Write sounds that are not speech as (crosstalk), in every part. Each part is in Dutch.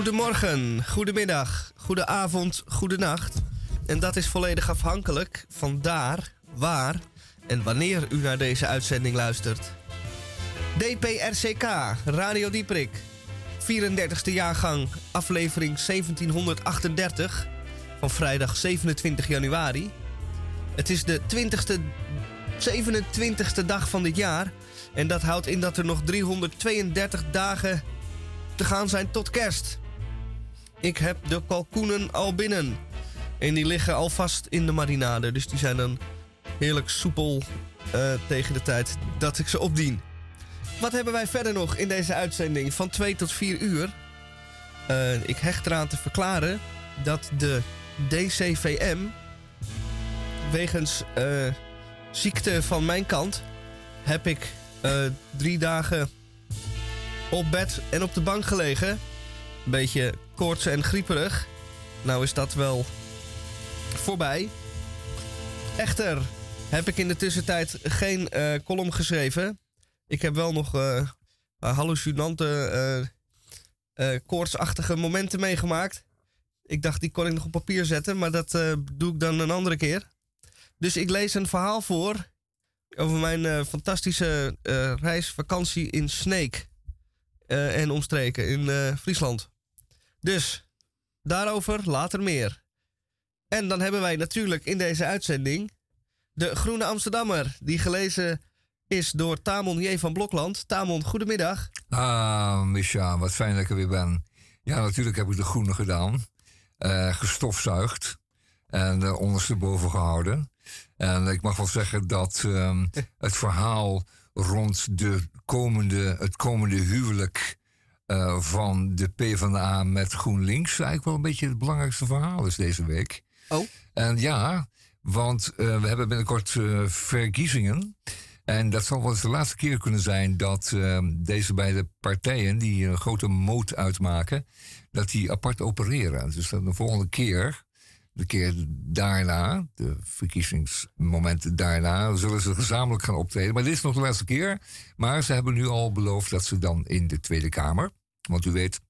Goedemorgen, goedemiddag, goedenavond, goedenacht. En dat is volledig afhankelijk van daar, waar en wanneer u naar deze uitzending luistert. DPRCK, Radio Dieprik. 34e jaargang, aflevering 1738 van vrijdag 27 januari. Het is de 20ste, 27ste dag van dit jaar. En dat houdt in dat er nog 332 dagen te gaan zijn tot kerst. Ik heb de kalkoenen al binnen. En die liggen alvast in de marinade. Dus die zijn dan heerlijk soepel uh, tegen de tijd dat ik ze opdien. Wat hebben wij verder nog in deze uitzending van 2 tot 4 uur? Uh, ik hecht eraan te verklaren dat de DCVM wegens uh, ziekte van mijn kant heb ik drie dagen op bed en op de bank gelegen. Een beetje koorts en grieperig. Nou is dat wel voorbij. Echter heb ik in de tussentijd geen uh, column geschreven. Ik heb wel nog uh, hallucinante, uh, koortsachtige momenten meegemaakt. Ik dacht, die kon ik nog op papier zetten, maar dat doe ik dan een andere keer. Dus ik lees een verhaal voor over mijn fantastische reisvakantie in Sneek en omstreken in Friesland. Dus daarover later meer. En dan hebben wij natuurlijk in deze uitzending de Groene Amsterdammer, die gelezen is door Tamon J. van Blokland. Tamon, goedemiddag. Ah, Misha, wat fijn dat ik er weer ben. Ja, natuurlijk heb ik de groene gedaan. Uh, gestofzuigd en uh, ondersteboven gehouden. En ik mag wel zeggen dat um, (laughs) het verhaal rond de komende, het komende huwelijk uh, van de PvdA met GroenLinks eigenlijk wel een beetje het belangrijkste verhaal is deze week. Oh. En ja, want uh, we hebben binnenkort uh, verkiezingen. En dat zal wel eens de laatste keer kunnen zijn dat deze beide partijen, die een grote moot uitmaken, dat die apart opereren. Dus dat de volgende keer, de keer daarna, de verkiezingsmomenten daarna, zullen ze gezamenlijk gaan optreden. Maar dit is nog de laatste keer. Maar ze hebben nu al beloofd dat ze dan in de Tweede Kamer, want u weet,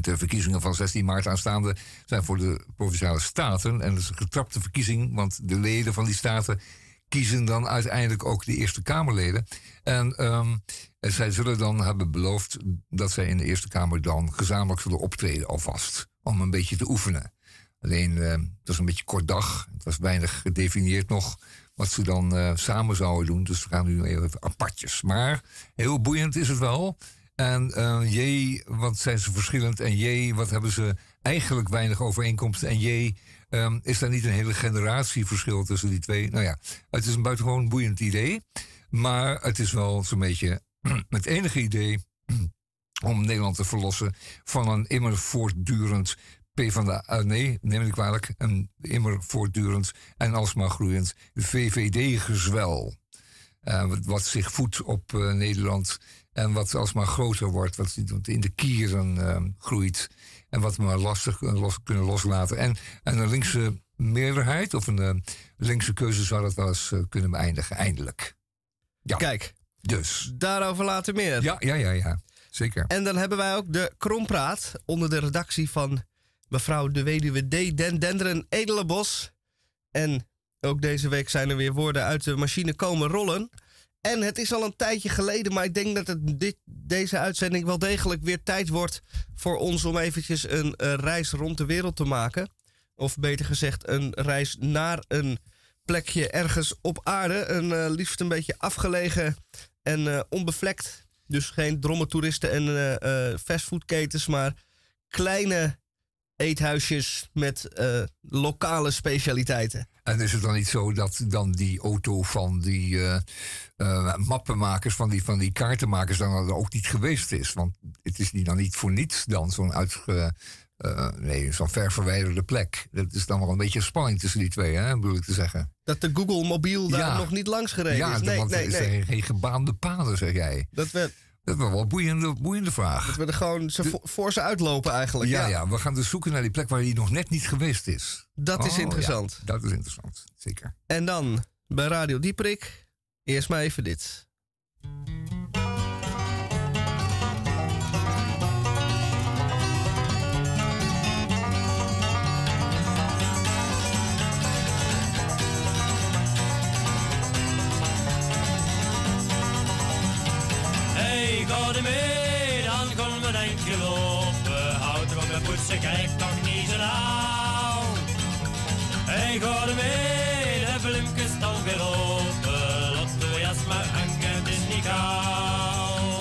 de verkiezingen van 16 maart aanstaande zijn voor de provinciale staten. En dat is een getrapte verkiezing, want de leden van die staten kiezen dan uiteindelijk ook de Eerste Kamerleden. En um, zij zullen dan hebben beloofd dat zij in de Eerste Kamer dan gezamenlijk zullen optreden alvast. Om een beetje te oefenen. Alleen, uh, het was een beetje kort dag. Het was weinig gedefinieerd nog wat ze dan uh, samen zouden doen. Dus we gaan nu even apartjes. Maar heel boeiend is het wel. En uh, J, wat zijn ze verschillend? En J, wat hebben ze eigenlijk weinig overeenkomsten? En J, um, is daar niet een hele generatieverschil tussen die twee? Nou ja, het is een buitengewoon boeiend idee. Maar het is wel zo'n beetje (clears throat) het enige idee (clears throat) om Nederland te verlossen van een immer voortdurend P van de, uh, nee, neem ik kwalijk, een immer voortdurend en alsmaar groeiend VVD-gezwel. Uh, wat, zich voedt op Nederland en wat alsmaar groter wordt, wat in de kieren uh, groeit. En wat we maar lastig los, kunnen loslaten. En, en een linkse meerderheid of een uh, linkse keuze zou dat wel eens uh, kunnen beëindigen, eindelijk. Ja. Kijk. Dus. Daarover later meer. Ja, ja, ja, ja. Zeker. En dan hebben wij ook de Krompraat onder de redactie van mevrouw de weduwe D. Den Denderen Edelenbos. En ook deze week zijn er weer woorden uit de machine komen rollen. En het is al een tijdje geleden, maar ik denk dat het dit, deze uitzending wel degelijk weer tijd wordt voor ons om eventjes een uh, reis rond de wereld te maken. Of beter gezegd, een reis naar een plekje ergens op aarde. Een uh, liefst een beetje afgelegen en uh, onbevlekt. Dus geen dromme toeristen en fastfoodketens, maar kleine eethuisjes met lokale specialiteiten. En is het dan niet zo dat dan die auto van die uh, uh, mappenmakers, van die, van die kaartenmakers, dan ook niet geweest is? Want het is dan niet voor niets dan zo'n uitge. Uh, nee, zo'n ver verwijderde plek. Dat is dan wel een beetje spanning tussen die twee, hè, bedoel ik te zeggen. Dat de Google mobiel daar ja. nog niet langs gereden ja, is. Nee, want nee, er nee. geen gebaande paden, zeg jij. Dat werd dat is wel een boeiende, boeiende vraag. Dat we er gewoon ze de, voor ze uitlopen eigenlijk. Ja, ja, ja, we gaan dus zoeken naar die plek waar hij nog net niet geweest is. Dat oh, is interessant. Ja, dat is interessant, zeker. En dan bij Radio Dieperik, eerst maar even dit. de middag kon men enkel ophouden, want mijn poetsen kijkt nog niet zo nauw. Ga er mee, de is dan weer open, lot de jas maar hangen, het is niet gauw.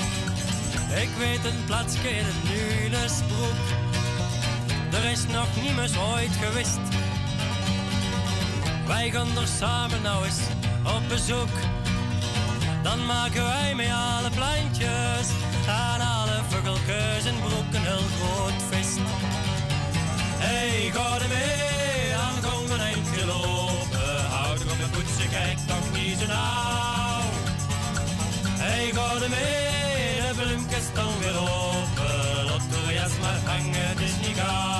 Ik weet een plaatsje in een Nunesbroek, er is nog niemand ooit gewist. Wij gaan er samen nou eens op bezoek. Dan maken wij met alle plantjes aan alle vogeltjes en broek een heel groot feest. Hey, ga er mee, gaan we een eindje lopen. Houd op de poetsen, kijk toch niet zo nauw. Hey, ga er mee, de bloemkes dan weer open. Laat de jas maar hangen, het is niet gauw.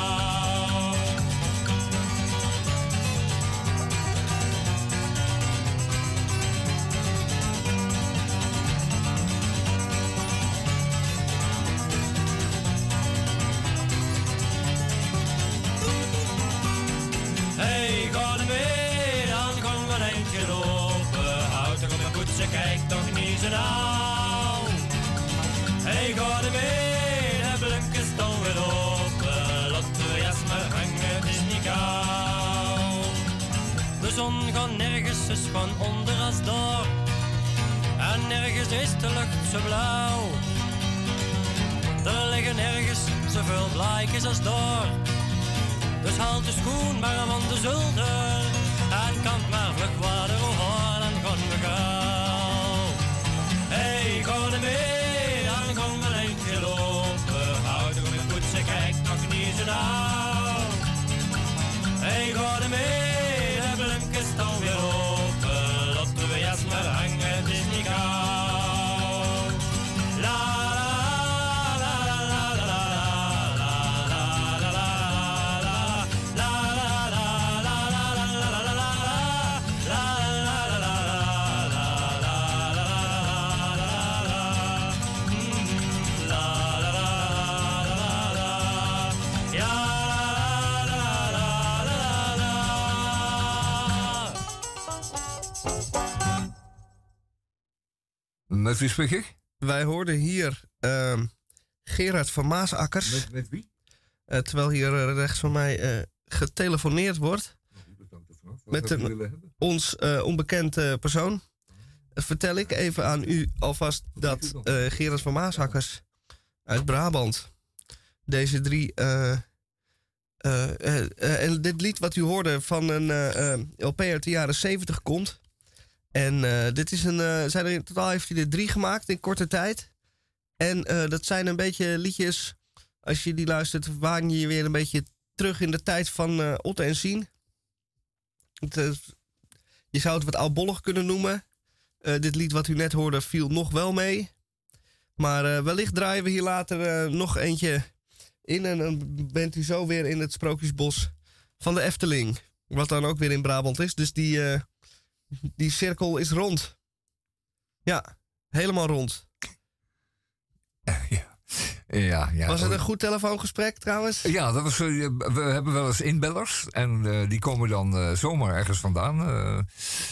Van onder als door. En nergens is de lucht zo blauw. Er liggen nergens zoveel blaadjes als door. Dus haal de schoen maar van de zolder. En kant maar vlug water hoor, dan gaan we gauw. Hey, ga er mee, dan gaan we een eindje lopen. Houd er met poetsen, kijk nog niet zo nauw. Hey, ga er mee, Met wie spreek ik? Wij hoorden hier ehm, Gerard van Maasakkers. met wie? eh, terwijl hier eh, rechts van mij eh, getelefoneerd wordt. Met Met een- Ons eh, onbekende persoon. Vertel ik even aan u alvast dat eh, Gerard van Maasakkers uit Brabant deze drie. en dit lied wat u hoorde van een LP uit de jaren 70 komt. En eh, dit is een. eh, zijn er in totaal heeft hij er drie gemaakt in korte tijd. En eh, dat zijn een beetje liedjes. Als je die luistert, waan je je weer een beetje terug in de tijd van Otte en eh, je zou het wat oudbollig kunnen noemen. Dit lied wat u net hoorde viel nog wel mee. Maar wellicht draaien we hier later nog eentje in. En dan bent u zo weer in het Sprookjesbos van de Efteling. Wat dan ook weer in Brabant is. Dus die, die cirkel is rond. Ja, helemaal rond. Ja. Ja, ja. Was het een goed telefoongesprek trouwens? Ja, dat was, eh, we hebben wel eens inbellers. En eh, die komen dan eh, zomaar ergens vandaan.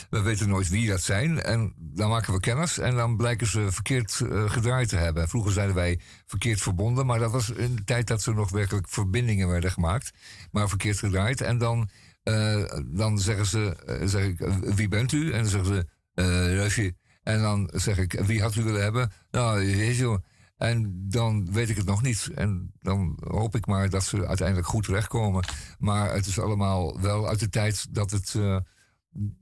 We weten nooit wie dat zijn. En dan maken we kennis. En dan blijken ze verkeerd gedraaid te hebben. Vroeger zeiden wij verkeerd verbonden. Maar dat was in de tijd dat er nog werkelijk verbindingen werden gemaakt. Maar verkeerd gedraaid. En dan, dan zeggen ze, eh, zeg ik, eh, wie bent u? En dan zeggen ze, eh Rufje. En dan zeg ik, wie had u willen hebben? Nou, Jezus. En dan weet ik het nog niet. En dan hoop ik maar dat ze uiteindelijk goed terechtkomen. Maar het is allemaal wel uit de tijd dat het, eh,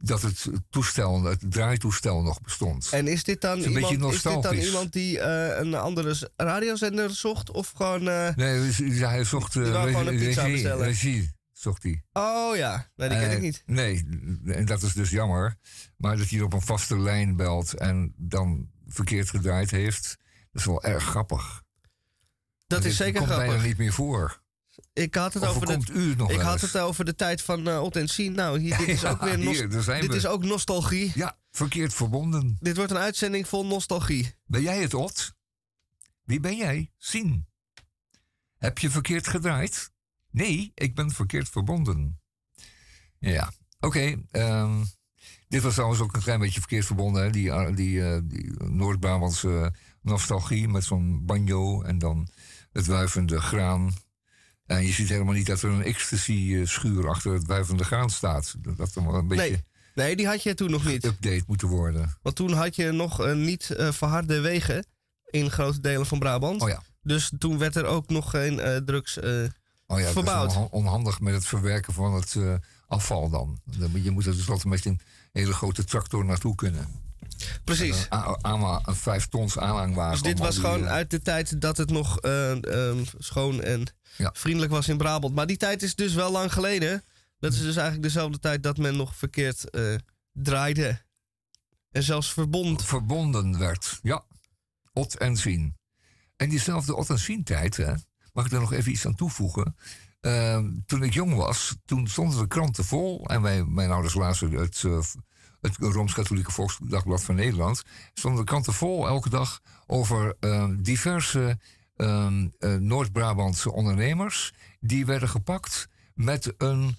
dat het toestel, het draaitoestel nog bestond. En is dit dan, is iemand, is dit dan iemand die eh, een andere radiozender zocht? Of gewoon. eh, Nee, dus- hij zocht eh, regie, regie, zocht hij. Oh ja, nee, die ken Eh, ik niet. Nee, en dat is dus jammer. Maar dat hij op een vaste lijn belt en dan verkeerd gedraaid heeft, dat is wel erg grappig. Dat is zeker komt bijna grappig. niet meer voor. Ik had het Of over de, u nog ik had het over de tijd van eh Ot en Sien. Nou, hier, dit is (laughs) Ja, ook weer hier, dit we. is ook nostalgie. Ja, verkeerd verbonden. Dit wordt een uitzending vol nostalgie. Ben jij het, Ot? Wie ben jij? Sien. Heb je verkeerd gedraaid? Nee, ik ben verkeerd verbonden. Ja, oké. ehm, dit was trouwens ook een klein beetje verkeerd verbonden. Hè? Die, eh, die, eh, die Noord-Brabantse nostalgie met zo'n banjo en dan het wuivende graan. En je ziet helemaal niet dat er een ecstasy-schuur achter het wuivende graan staat. Dat een beetje Nee. Nee, die had je toen nog niet. update moeten worden. Want toen had je nog eh, niet eh, verharde wegen in grote delen van Brabant. Oh ja. Dus toen werd er ook nog geen eh, drugs. Oh ja, dat Verbouwd. is onhandig met het verwerken van het eh, afval dan. Je moet er dus altijd met een hele grote tractor naartoe kunnen. precies. Een, vijf tons aanhangwagen. Dus dit was die, gewoon eh, uit de tijd dat het nog eh, ehm, schoon en Ja. vriendelijk was in Brabant. Maar die tijd is dus wel lang geleden. Dat is dus eigenlijk dezelfde tijd dat men nog verkeerd draaide. En zelfs verbond. verbonden werd. Ja, Ot en Zien. En diezelfde Ot en Zien tijd, hè, mag ik daar nog even iets aan toevoegen? Ehm, toen ik jong was, toen stonden de kranten vol. En wij, mijn ouders lazen het, eh, het Rooms-Katholieke Volksdagblad van Nederland. Stonden de kranten vol elke dag over ehm, diverse ehm, eh, Noord-Brabantse ondernemers. Die werden gepakt met een,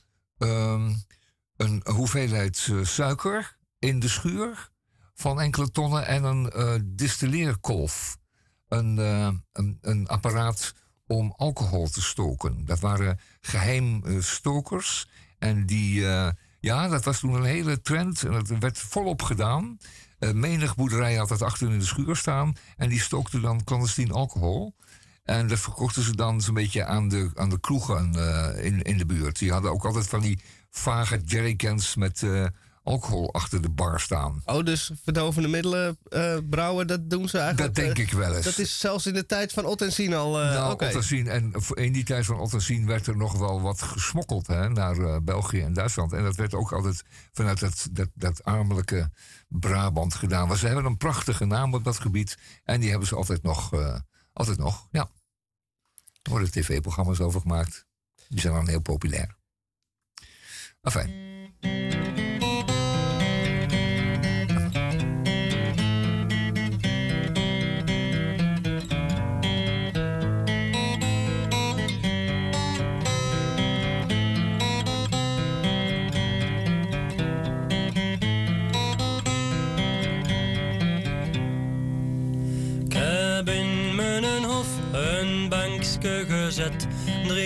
een hoeveelheid eh, suiker in de schuur van enkele tonnen en een distilleerkolf. Een, een, een apparaat om alcohol te stoken. Dat waren geheim eh, stokers. En die, eh, ja, dat was toen een hele trend. En dat werd volop gedaan. Eh, menig boerderij had dat achter in de schuur staan. En die stookte dan clandestien alcohol. En dat verkochten ze dan zo'n beetje aan de, aan de kroegen in, in de buurt. Die hadden ook altijd van die vage jerrycans met alcohol achter de bar staan. Oh, dus verdovende middelen eh, brouwen, dat doen ze eigenlijk. Dat denk eh, ik wel eens. Dat is zelfs in de tijd van Ot en Sien al. eh nou, oké. Ottersien, en in die tijd van Ottersien werd er nog wel wat gesmokkeld hè, naar België en Duitsland. En dat werd ook altijd vanuit dat, dat, dat armelijke Brabant gedaan. Maar ze hebben een prachtige naam op dat gebied. En die hebben ze altijd nog. altijd nog, ja. Er worden tv-programma's over gemaakt. Die zijn dan heel populair. Enfin.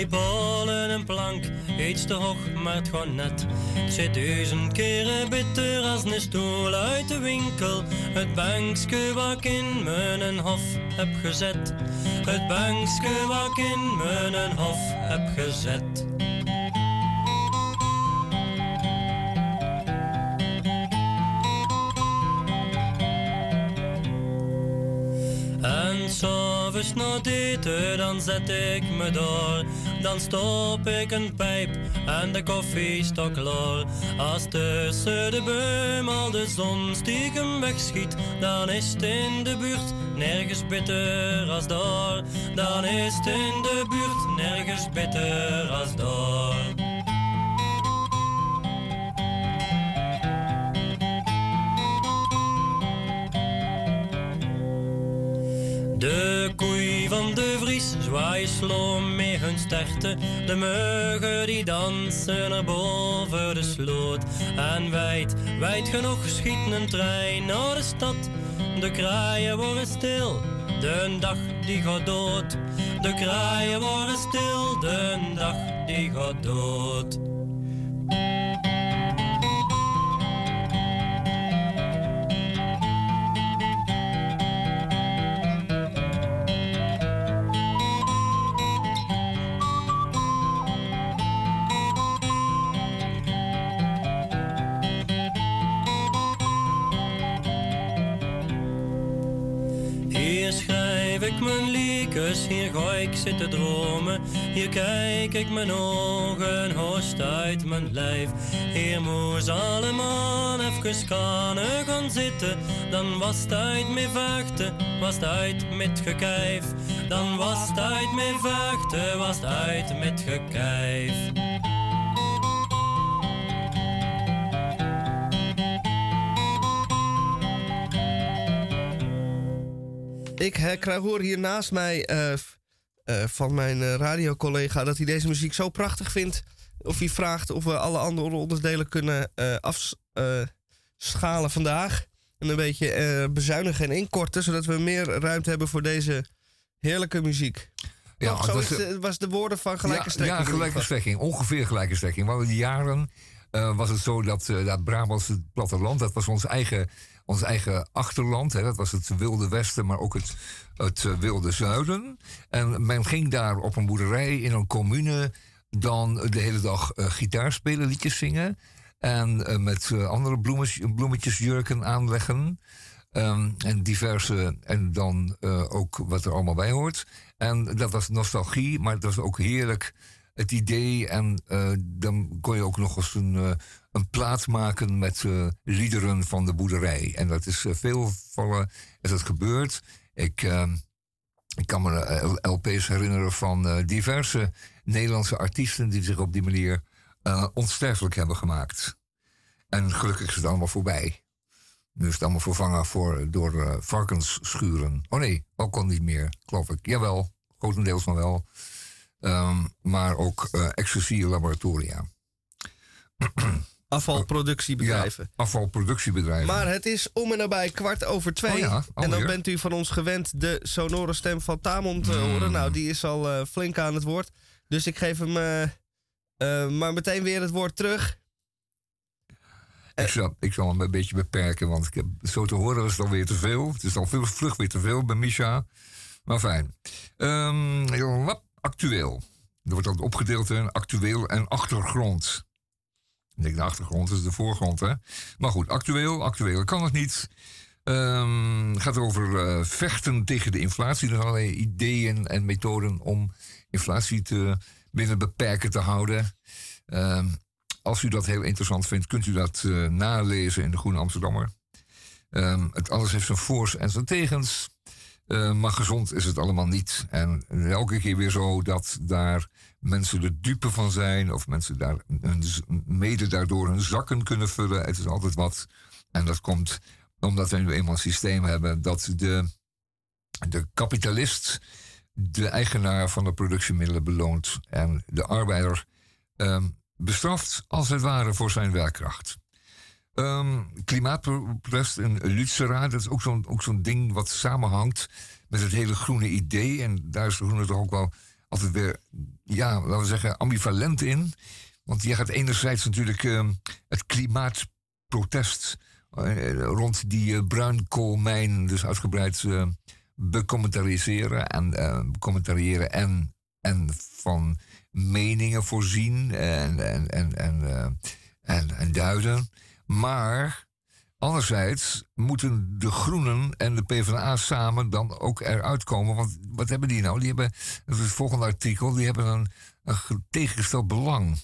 Polen, een plank, iets te hoog, maar het gewoon net. Het zit duizend keren bitter als een stoel uit de winkel. Het bankje wat in mijn hof heb gezet. Het bankje wat in mijn hof heb gezet. En s'avonds na het eten, dan zet ik me door. Dan stop ik een pijp en de koffie staat klaar. Als tussen de boom al de zon stiekem wegschiet, dan is in de buurt nergens bitter als daar. Dan is in de buurt nergens bitter als koei van de Vries zwaaien sloom met hun sterten. De muggen die dansen er boven de sloot. En wijd, wijd genoeg schiet een trein naar de stad. De kraaien worden stil, de dag die gaat dood. De kraaien worden stil, de dag die gaat dood. Mijn liedjes, hier ga ik zitten dromen. Hier kijk ik mijn ogen, host uit mijn lijf. Hier moest allemaal even kanen gaan zitten. Dan was het uit vechten, was het uit met gekijf. Dan was het uit vechten, was het uit met gekijf. Ik krijg hoor hier naast mij eh, eh, van mijn eh, radiocollega dat hij deze muziek zo prachtig vindt. Of hij vraagt of we alle andere onderdelen kunnen afschalen vandaag. En een beetje bezuinigen en inkorten, zodat we meer ruimte hebben voor deze heerlijke muziek. Ja, Zo is was, de- was de woorden van gelijke ja, strekking. Ja, gelijke strekking. Ongeveer gelijke strekking. Want in die jaren was het zo dat, eh dat Brabants het platteland, dat was ons eigen, ons eigen achterland. Hè, dat was het wilde westen, maar ook het, het eh, wilde zuiden. En men ging daar op een boerderij in een commune dan de hele dag eh, gitaar spelen, liedjes zingen. En eh, met andere bloemes, bloemetjesjurken aanleggen. Ehm, en diverse, en dan ook wat er allemaal bij hoort. En dat was nostalgie, maar het was ook heerlijk het idee. En eh, dan kon je ook nog eens een, eh, een plaat maken met eh, liederen van de boerderij. En dat is veel is dat gebeurd. Ik, ehm, ik kan me LP's herinneren van diverse Nederlandse artiesten die zich op die manier onsterfelijk hebben gemaakt. En gelukkig is het allemaal voorbij. Nu is het allemaal vervangen voor, door varkensschuren. Oh nee, ook al niet meer, geloof ik. Jawel, grotendeels nog wel. Ehm, maar ook eh ecstasy-laboratoria. Afvalproductiebedrijven. Ja, afvalproductiebedrijven. Maar het is om en nabij kwart over twee. Oh ja, en dan bent u van ons gewend de sonore stem van Tamon te Mm. horen. Nou, die is al eh, flink aan het woord. Dus ik geef hem eh, maar meteen weer het woord terug. ik, zal, ik zal hem een beetje beperken, want ik heb, zo te horen is het alweer te veel. Het is al veel vlug weer te veel bij Misha. Maar fijn. Ehm, lap, actueel. Er wordt dan opgedeeld in actueel en achtergrond. Ik denk, de achtergrond is de voorgrond, hè? Maar goed, actueel, actueel kan het niet. Ehm, gaat over eh, vechten tegen de inflatie. Er zijn allerlei ideeën en methoden om inflatie te binnen beperken te houden. Ehm, als u dat heel interessant vindt, kunt u dat eh, nalezen in de Groene Amsterdammer. Ehm, het alles heeft zijn voor's en zijn tegens. Eh, maar gezond is het allemaal niet. En elke keer weer zo dat daar mensen de dupe van zijn. Of mensen daar hun, mede daardoor hun zakken kunnen vullen. Het is altijd wat. En dat komt omdat we nu eenmaal een systeem hebben dat de, de kapitalist de eigenaar van de productiemiddelen beloont. En de arbeider ehm, bestraft als het ware voor zijn werkkracht. Ehm, klimaatprotest in Lutzera, dat is ook zo'n zo'n ding wat samenhangt met het hele groene idee. En daar is de groene toch ook wel altijd weer, ja, laten we zeggen, ambivalent in. Want je gaat enerzijds natuurlijk ehm, het klimaatprotest eh, rond die eh, bruinkoolmijn dus uitgebreid becommentaliseren en becommentariëren en, en van meningen voorzien en, en, en, en, en, en duiden. Maar anderzijds moeten de Groenen en de PvdA samen dan ook eruit komen. Want wat hebben die nou? Die hebben, dat is het volgende artikel, die hebben een, een ge- tegengesteld belang.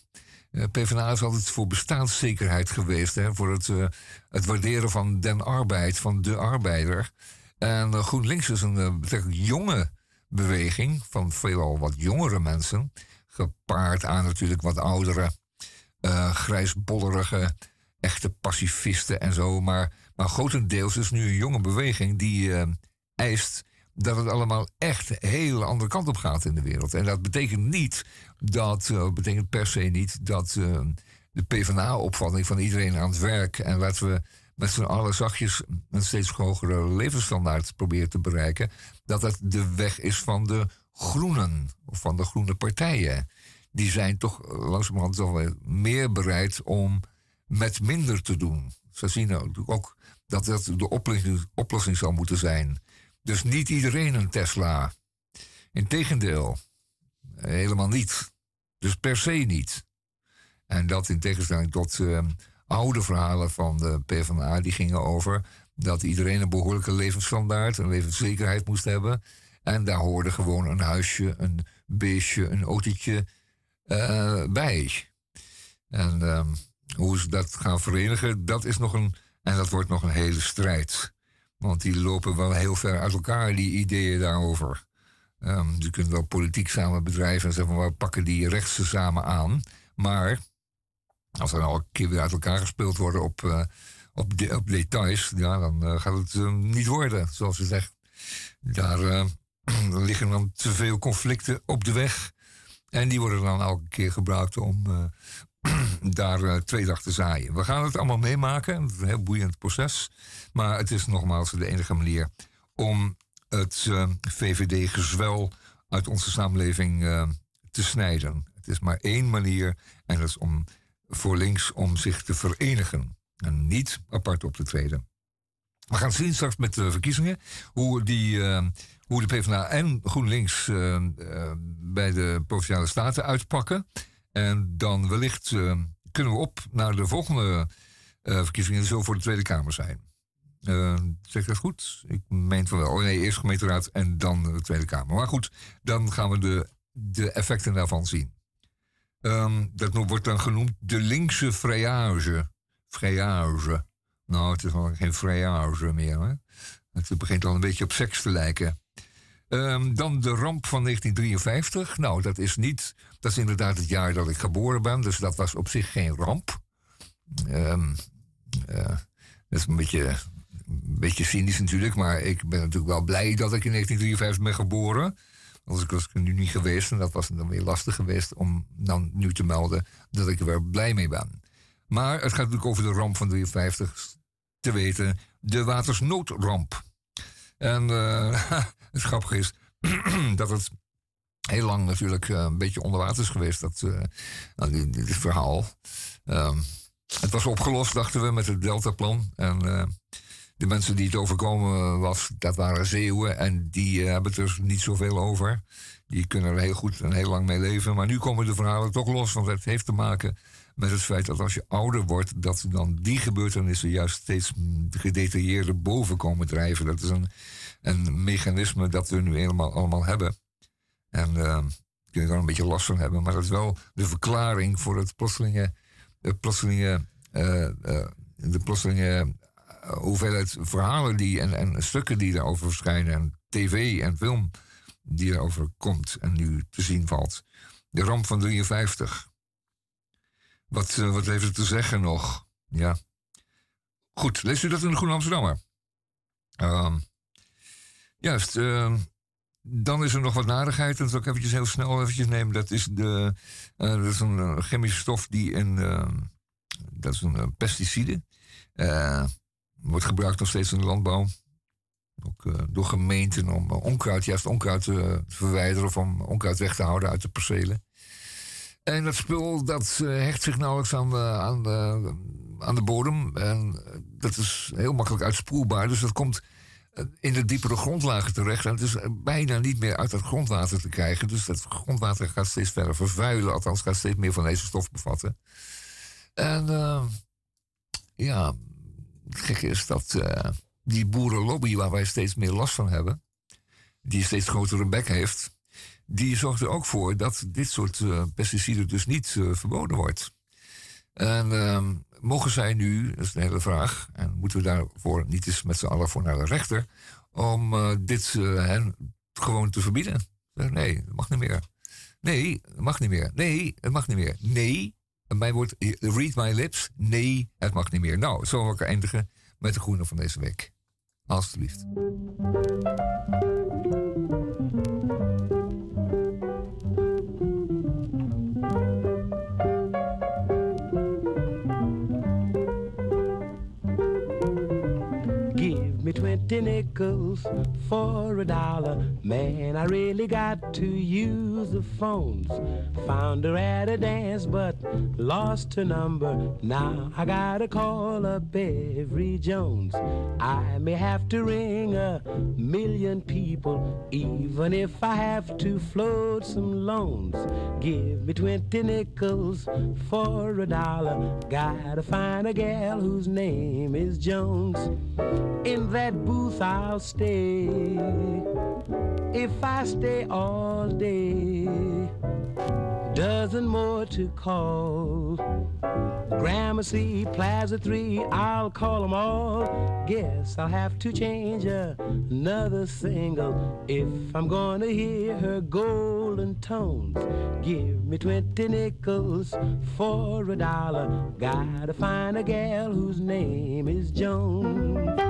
Eh, PvdA is altijd voor bestaanszekerheid geweest, hè, voor het, eh, het waarderen van den arbeid, van de arbeider. En eh, GroenLinks is een betrekkelijk jonge beweging van veelal wat jongere mensen, gepaard aan natuurlijk wat oudere, grijsbollerige, echte pacifisten en zo. Maar, maar grotendeels is nu een jonge beweging die eh, eist dat het allemaal echt een hele andere kant op gaat in de wereld. En dat betekent niet dat, eh, betekent per se niet dat eh, de PvdA-opvatting van iedereen aan het werk en laten we met z'n allen zachtjes een steeds hogere levensstandaard proberen te bereiken, dat dat de weg is van de groenen, of van de groene partijen. Die zijn toch langzamerhand toch meer bereid om met minder te doen. Ze zien nou ook dat dat de oplossing, oplossing zou moeten zijn. Dus niet iedereen een Tesla. Integendeel, helemaal niet. Dus per se niet. En dat in tegenstelling tot eh, oude verhalen van de PvdA, die gingen over dat iedereen een behoorlijke levensstandaard, een levenszekerheid moest hebben. En daar hoorde gewoon een huisje, een beestje, een autootje eh, bij. En ehm, hoe ze dat gaan verenigen, dat is nog een. En dat wordt nog een hele strijd. Want die lopen wel heel ver uit elkaar, die ideeën daarover. Ehm je kunt wel politiek samen bedrijven en zeggen van we pakken die rechtse samen aan. Maar als er al een keer weer uit elkaar gespeeld worden op, eh, op, op details, ja, dan eh, gaat het eh, niet worden, zoals ze zegt. Daar eh, (clears throat) liggen dan te veel conflicten op de weg. En die worden dan elke keer gebruikt om eh, (clears throat) daar eh, tweedag te zaaien. We gaan het allemaal meemaken. Het is een heel boeiend proces. Maar het is nogmaals de enige manier om het eh, VVD-gezwel uit onze samenleving uh, te snijden. Het is maar één manier en dat is om voor links om zich te verenigen en niet apart op te treden. We gaan zien straks met de verkiezingen hoe, die, hoe de PvdA en GroenLinks bij de Provinciale Staten uitpakken. En dan wellicht kunnen we op naar de volgende verkiezingen, zo voor de Tweede Kamer zijn. zeg ik dat goed? Ik meen van wel. Oh nee, eerst gemeenteraad en dan de Tweede Kamer. Maar goed, dan gaan we de, de effecten daarvan zien. Um, dat wordt dan genoemd de linkse vrijage. Vrijage. Nou, het is nog geen vrijage meer. Hè? Het begint al een beetje op seks te lijken. Um, dan de ramp van 1953. Nou, dat is niet. Dat is inderdaad het jaar dat ik geboren ben. Dus dat was op zich geen ramp. Um, uh, dat is een beetje, beetje cynisch natuurlijk. Maar ik ben natuurlijk wel blij dat ik in 1953 ben geboren. Als ik was ik nu niet geweest. En dat was dan weer lastig geweest om dan nu te melden dat ik er wel blij mee ben. Maar het gaat natuurlijk over de ramp van 53 te weten. De watersnoodramp. En uh, (laughs) het grappige is (clears throat) dat het heel lang natuurlijk uh, een beetje onder water is geweest. Dat, uh, nou, dit, verhaal. Um, het was opgelost, dachten we, met het Deltaplan. En de mensen die het overkomen was, dat waren Zeeuwen. En die hebben het er niet zoveel over. Die kunnen er heel goed en heel lang mee leven. Maar nu komen de verhalen toch los, want het heeft te maken met het feit dat als je ouder wordt, dat dan die gebeurtenissen juist steeds gedetailleerder boven komen drijven. Dat is een, een mechanisme dat we nu helemaal allemaal hebben. En uh, kun je er een beetje last van hebben, maar dat is wel de verklaring voor het plotselinge, de plotselinge, uh, uh, de plotselinge hoeveelheid verhalen die, en, en stukken die daarover verschijnen, en tv en film die erover komt en nu te zien valt. De ramp van 53. Wat, wat heeft het te zeggen nog? Ja. Goed, leest u dat in de Groene Amsterdammer? Uh, juist. Dan is er nog wat narigheid. En dat ik eventjes heel snel eventjes nemen. Dat is, de, uh, dat is een uh, chemische stof die in... Ehm, dat is een pesticide. wordt gebruikt nog steeds in de landbouw. Ook door gemeenten om onkruid, juist onkruid te verwijderen... of om onkruid weg te houden uit de percelen. En dat spul dat hecht zich nauwelijks aan de, aan, de, aan de bodem. En eh, dat is heel makkelijk uitspoelbaar. Dus dat komt eh, in de diepere grondlagen terecht. En is bijna niet meer uit het grondwater te krijgen. Dus dat grondwater gaat steeds verder vervuilen. Althans, gaat steeds meer van deze stof bevatten. En uh, ja, gekke is dat uh, die boerenlobby, waar wij steeds meer last van hebben, die steeds grotere bek heeft die zorgt er ook voor dat dit soort pesticiden dus niet verboden wordt. En uh, mogen zij nu, dat is een hele vraag, en moeten we daarvoor niet eens met z'n allen voor naar de rechter, om uh, dit hen gewoon te verbieden? Nee, dat mag niet meer. Nee, het mag niet meer. Nee, het mag niet meer. Nee, mijn woord, read my lips. Nee, het mag niet meer. Nou, zo wil ik eindigen met de groene van deze week. Alsjeblieft. Me 20 nickels for a dollar. Man, I really got to use the phones. Found her at a dance, but lost her number. Now I gotta call up Every Jones. I may have to ring a million people, even if I have to float some loans. Give me 20 nickels for a dollar. Gotta find a gal whose name is Jones. In that booth I'll stay if I stay all day. Dozen more to call. Gramercy, Plaza 3, I'll call them all. Guess I'll have to change another single if I'm gonna hear her golden tones. Give me 20 nickels for a dollar. Gotta find a gal whose name is Jones.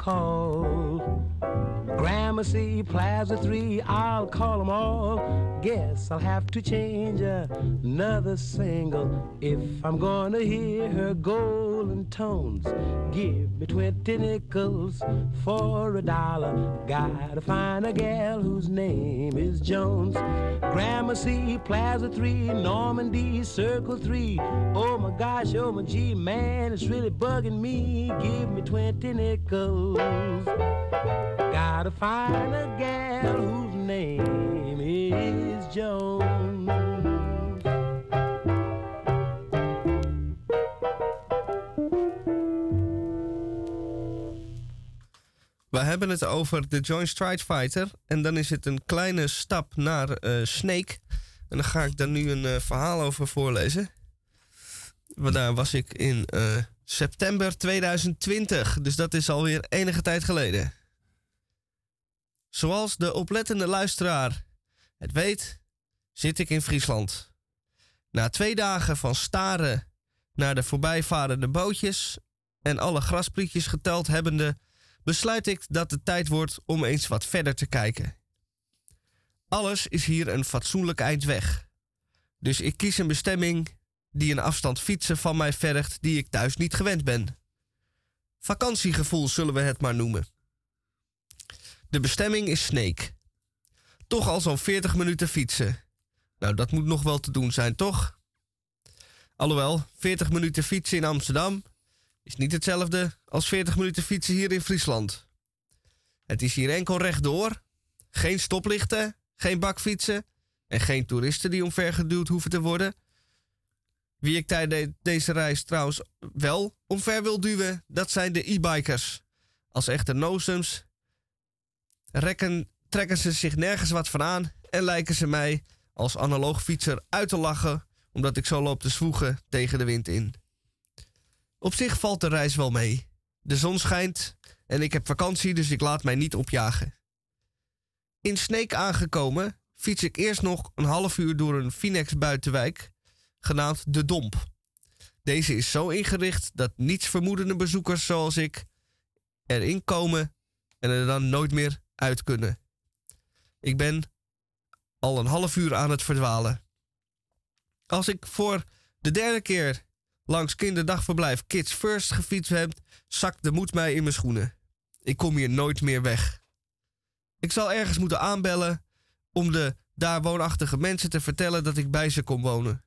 Call. Gramercy, Plaza 3, I'll call them all. Guess I'll have to change another single if I'm gonna hear her golden tones. Give me 20 nickels for a dollar. Gotta find a gal whose name is Jones. Gramercy, Plaza 3, Normandy, Circle 3. Oh my gosh, oh my G, man, it's really bugging me. Give me 20 nickels. Gotta find a gal whose name is We hebben het over de Joint Strike Fighter. En dan is het een kleine stap naar eh, Snake. En dan ga ik daar nu een eh, verhaal over voorlezen. Want daar was ik in eh, september 2020. Dus dat is alweer enige tijd geleden. Zoals de oplettende luisteraar het weet, zit ik in Friesland. Na twee dagen van staren naar de voorbijvarende bootjes en alle grasprietjes geteld hebbende, besluit ik dat het tijd wordt om eens wat verder te kijken. Alles is hier een fatsoenlijk eind weg. Dus ik kies een bestemming die een afstand fietsen van mij vergt die ik thuis niet gewend ben. Vakantiegevoel zullen we het maar noemen. De bestemming is Sneek. Toch al zo'n 40 minuten fietsen. Nou, dat moet nog wel te doen zijn, toch? Alhoewel, 40 minuten fietsen in Amsterdam is niet hetzelfde als 40 minuten fietsen hier in Friesland. Het is hier enkel rechtdoor, geen stoplichten, geen bakfietsen en geen toeristen die omvergeduwd hoeven te worden. Wie ik tijdens deze reis trouwens wel omver wil duwen, dat zijn de e-bikers. Als echte rekken, trekken ze zich nergens wat van aan en lijken ze mij als analoog fietser uit te lachen omdat ik zo loop te zwoegen tegen de wind in. Op zich valt de reis wel mee. De zon schijnt en ik heb vakantie, dus ik laat mij niet opjagen. In Sneek aangekomen fiets ik eerst nog een half uur door een Finex buitenwijk, genaamd De Domp. Deze is zo ingericht dat niets vermoedende bezoekers zoals ik erin komen en er dan nooit meer uit kunnen. Ik ben al een half uur aan het verdwalen. Als ik voor de derde keer langs kinderdagverblijf Kids First gefietst heb, zakt de moed mij in mijn schoenen. Ik kom hier nooit meer weg. Ik zal ergens moeten aanbellen om de daar woonachtige mensen te vertellen dat ik bij ze kom wonen.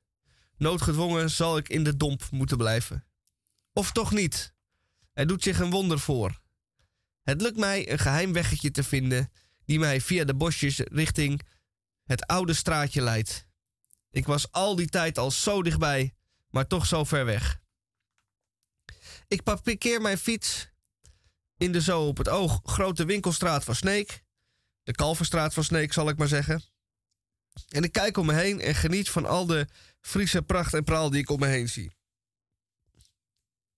Noodgedwongen zal ik in de domp moeten blijven. Of toch niet? Er doet zich een wonder voor. Het lukt mij een geheim weggetje te vinden die mij via de bosjes richting het oude straatje leidt. Ik was al die tijd al zo dichtbij, maar toch zo ver weg. Ik parkeer mijn fiets in de zo op het oog grote winkelstraat van Sneek. De Kalverstraat van Sneek, zal ik maar zeggen. En ik kijk om me heen en geniet van al de Friese pracht en praal die ik om me heen zie.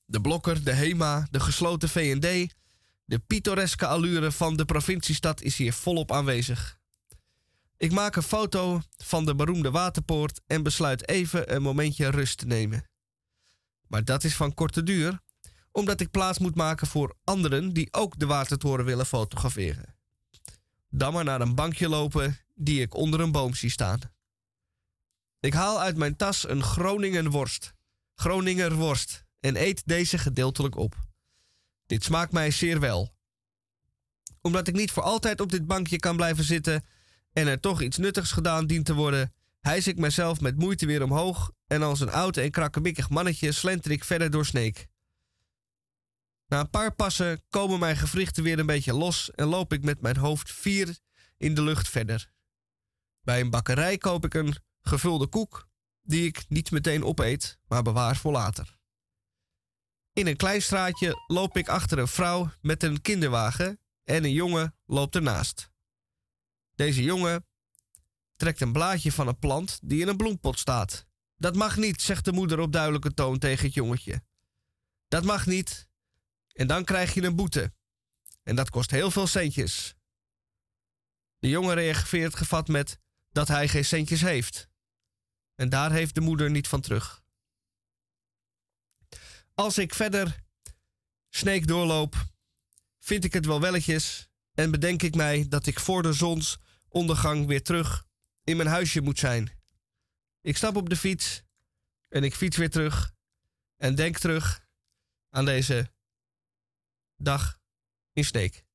De Blokker, de Hema, de gesloten V&D, de pittoreske allure van de provinciestad is hier volop aanwezig. Ik maak een foto van de beroemde waterpoort en besluit even een momentje rust te nemen. Maar dat is van korte duur, omdat ik plaats moet maken voor anderen die ook de watertoren willen fotograferen. Dan maar naar een bankje lopen die ik onder een boom zie staan. Ik haal uit mijn tas een Groningen worst, Groninger worst, en eet deze gedeeltelijk op. Dit smaakt mij zeer wel. Omdat ik niet voor altijd op dit bankje kan blijven zitten en er toch iets nuttigs gedaan dient te worden, hijs ik mezelf met moeite weer omhoog en als een oud en krakkemikkig mannetje slenter ik verder door Sneek. Na een paar passen komen mijn gewrichten weer een beetje los en loop ik met mijn hoofd vier in de lucht verder. Bij een bakkerij koop ik een gevulde koek, die ik niet meteen opeet, maar bewaar voor later. In een klein straatje loop ik achter een vrouw met een kinderwagen en een jongen loopt ernaast. Deze jongen trekt een blaadje van een plant die in een bloempot staat. Dat mag niet, zegt de moeder op duidelijke toon tegen het jongetje. Dat mag niet. En dan krijg je een boete. En dat kost heel veel centjes. De jongen reageert gevat met dat hij geen centjes heeft. En daar heeft de moeder niet van terug. Als ik verder sneek doorloop, vind ik het wel welletjes en bedenk ik mij dat ik voor de zons ondergang weer terug in mijn huisje moet zijn. Ik stap op de fiets en ik fiets weer terug en denk terug aan deze dag in Sneek.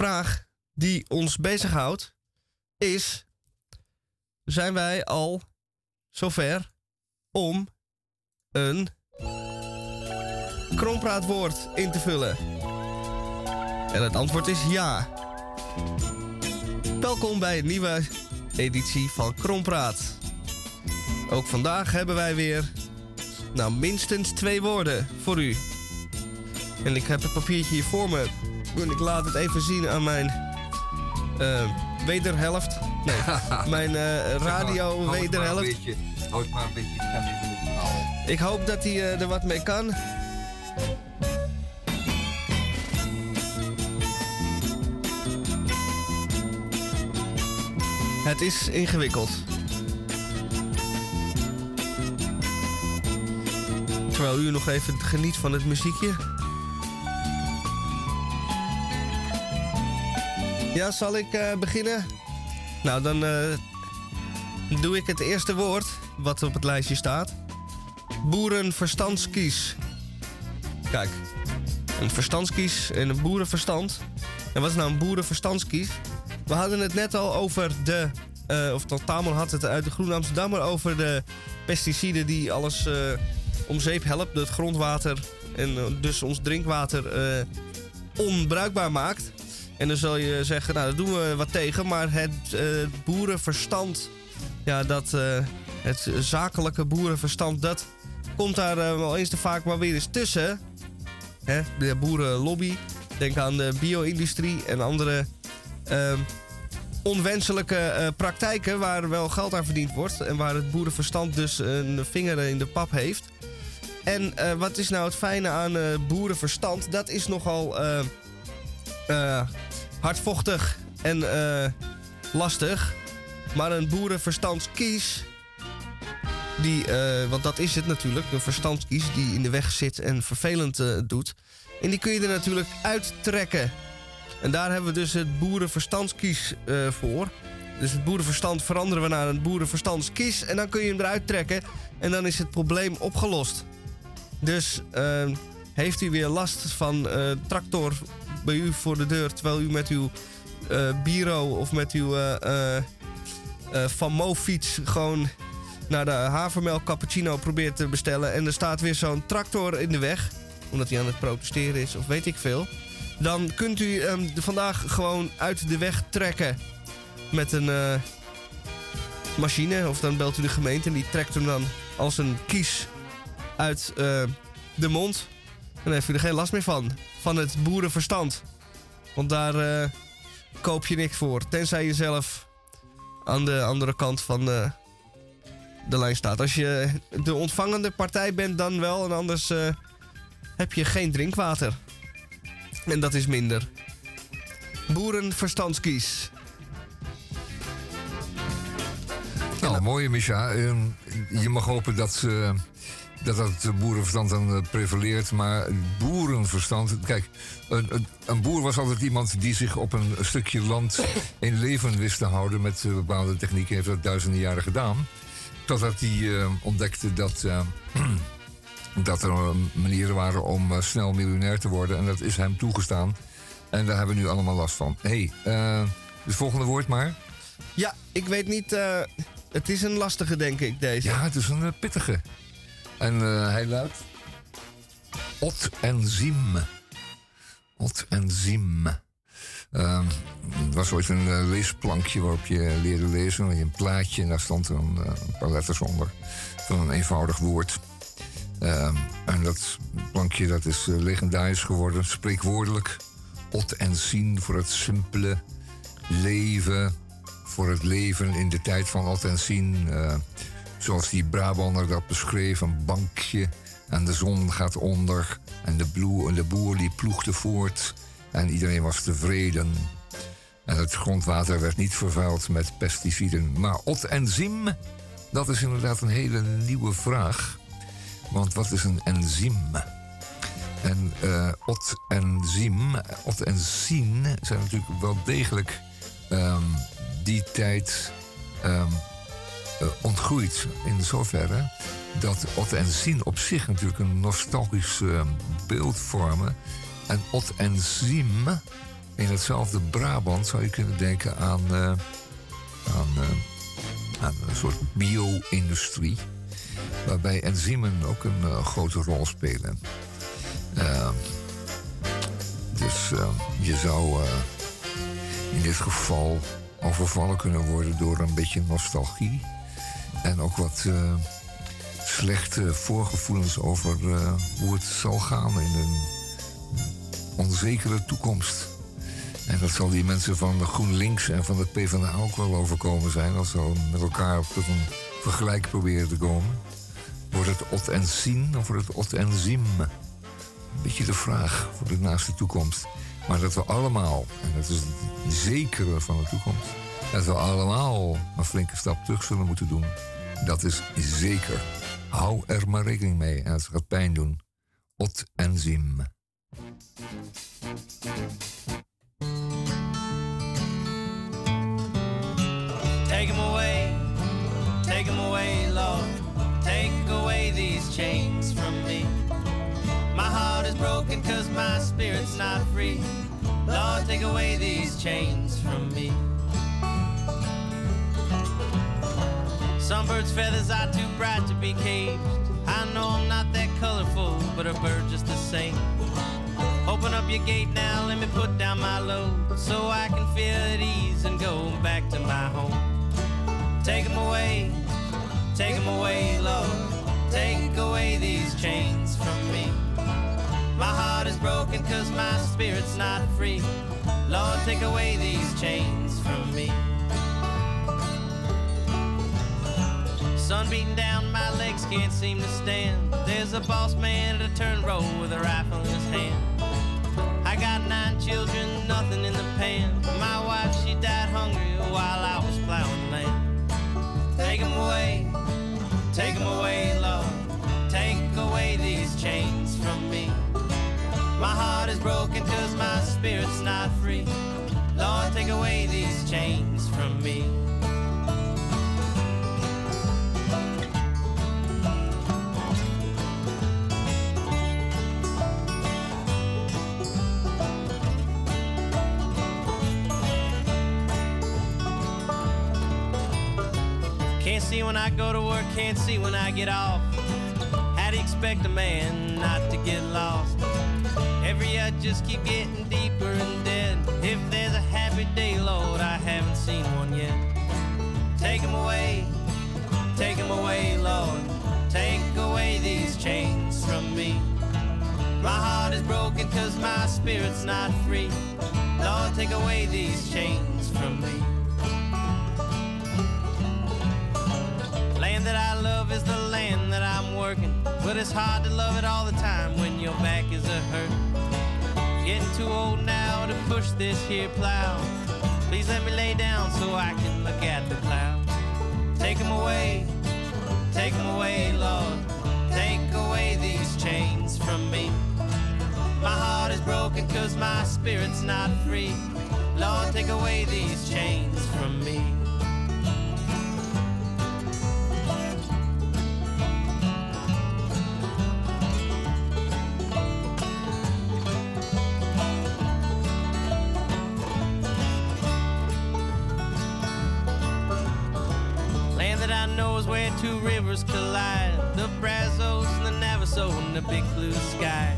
Vraag die ons bezighoudt is: zijn wij al zover om een krompraatwoord in te vullen? En het antwoord is ja. Welkom bij een nieuwe editie van Krompraat. Ook vandaag hebben wij weer nou, minstens twee woorden voor u. En ik heb het papiertje hier voor me. Ik laat het even zien aan mijn eh, wederhelft. Nee, (laughs) mijn eh, radio wederhelft. Houd maar een beetje Ik hoop dat hij eh, er wat mee kan. Het is ingewikkeld. Terwijl u nog even geniet van het muziekje. Ja, zal ik eh, beginnen? Nou, dan eh, doe ik het eerste woord wat op het lijstje staat. Boerenverstandskies. Kijk, een verstandskies en een boerenverstand. En wat is nou een boerenverstandskies? We hadden het net al over de... eh, of Tamon had het uit de Groene Amsterdammer over de pesticiden die alles om zeep helpt. Het grondwater en dus ons drinkwater onbruikbaar maakt. En dan zal je zeggen, nou daar doen we wat tegen. Maar het eh, boerenverstand, ja, dat, eh, het zakelijke boerenverstand, dat komt daar eh, wel eens te vaak maar weer eens tussen. Hè? De boerenlobby. Denk aan de bio-industrie en andere ehm, onwenselijke praktijken waar wel geld aan verdiend wordt. En waar het boerenverstand dus een vinger in de pap heeft. En wat is nou het fijne aan boerenverstand? Dat is nogal eh, hardvochtig en eh, lastig. Maar een boerenverstandskies, die, eh, want dat is het natuurlijk, een verstandskies die in de weg zit en vervelend eh, doet. En die kun je er natuurlijk uittrekken. En daar hebben we dus het boerenverstandskies voor. Dus het boerenverstand veranderen we naar een boerenverstandskies. En dan kun je hem eruit trekken. En dan is het probleem opgelost. Dus heeft u weer last van tractor bij u voor de deur... terwijl u met uw eh bureau of met uw eh, eh, Van Mo-fiets... gewoon naar de havermelk cappuccino probeert te bestellen... en er staat weer zo'n tractor in de weg... omdat hij aan het protesteren is of weet ik veel... dan kunt u hem vandaag gewoon uit de weg trekken... met een machine. Of dan belt u de gemeente en die trekt hem dan als een kies uit de mond. Dan heeft u er geen last meer van. Van het boerenverstand. Want daar eh, koop je niks voor. Tenzij je zelf aan de andere kant van eh, de lijn staat. Als je de ontvangende partij bent, dan wel. En anders eh, heb je geen drinkwater. En dat is minder. Boerenverstandskies. Nou, mooi, Micha. Ehm, je mag hopen dat, eh, dat dat boerenverstand dan eh, prevaleert. Maar boerenverstand... Kijk, een, een, een boer was altijd iemand die zich op een stukje land (laughs) in leven wist te houden. Met eh, bepaalde technieken heeft dat duizenden jaren gedaan. Totdat hij eh, ontdekte dat, eh, (clears throat) dat er manieren waren om snel miljonair te worden. En dat is hem toegestaan. En daar hebben we nu allemaal last van. Hé, hey, eh, het volgende woord maar. Ja, ik weet niet. eh, het is een lastige, denk ik, deze. Ja, het is een pittige. En eh, hij luidt... Ot enzym. Ot enzym. Ehm, het was ooit een eh, leesplankje waarop je leerde lezen. Je een plaatje en daar stond een, eh, een paar letters onder. Van een eenvoudig woord. Ehm, en dat plankje dat is legendarisch geworden, spreekwoordelijk. Ot en zien voor het simpele leven. Voor het leven in de tijd van Ot en zien. Zoals die Brabander dat beschreef, een bankje. En de zon gaat onder. En de, bloe, en de boer die ploegde voort. En iedereen was tevreden. En het grondwater werd niet vervuild met pesticiden. Maar ot enzym, dat is inderdaad een hele nieuwe vraag. Want wat is een enzym? En eh ot enzym, ot en zien zijn natuurlijk wel degelijk ehm, die tijd ehm, eh, ontgroeid. In zoverre dat ot en zien op zich natuurlijk een nostalgisch eh, beeld vormen. en Ot en. In hetzelfde Brabant zou je kunnen denken aan, uh, aan, een soort bio-industrie. Waarbij enzymen ook een grote rol spelen. Ehm, dus je zou in dit geval overvallen kunnen worden door een beetje nostalgie. En ook wat slechte voorgevoelens over hoe het zal gaan in een onzekere toekomst. En dat zal die mensen van de GroenLinks en van de PvdA ook wel overkomen zijn... als ze met elkaar tot een vergelijk proberen te komen. Wordt het ot en zien of wordt het ot en ziem? Een beetje de vraag voor de naaste toekomst. Maar dat we allemaal, en dat is het zekere van de toekomst... dat we allemaal een flinke stap terug zullen moeten doen. Dat is zeker. Hou er maar rekening mee en het gaat pijn doen. Ot en ziem. Take him away, take him away, Lord. Take away these chains from me. My heart is broken cause my spirit's not free. Lord, take away these chains from me. Some birds' feathers are too bright to be caged. I know I'm not that colorful, but a bird just the same. Open up your gate now, let me put down my load so I can feel at ease and go back to my home. Take them away, take them away, Lord. Take away these chains from me. My heart is broken cause my spirit's not free. Lord, take away these chains from me. Sun beating down, my legs can't seem to stand. There's a boss man at a turn row with a rifle in his hand. I got nine children, nothing in the pan. My wife, she died hungry while I was plowing land. Take them away, take them away, Lord. Take away these chains from me. My heart is broken cause my spirit's not free. Lord, take away these chains from me. See when I go to work, can't see when I get off. How do you expect a man not to get lost? Every I just keep getting deeper and dead. If there's a happy day, Lord, I haven't seen one yet. Take 'em away, take 'em away, Lord. Take away these chains from me. My heart is broken cause my spirit's not free. Lord, take away these chains from me. Land that I love is the land that I'm working. But it's hard to love it all the time when your back is a hurt. Getting too old now to push this here plow. Please let me lay down so I can look at the clouds. Take them away, take them away, Lord. Take away these chains from me. My heart is broken cause my spirit's not free. Lord, take away these chains from me. Land that I know is where two rivers collide the Brazos and the Navajo and the big blue sky.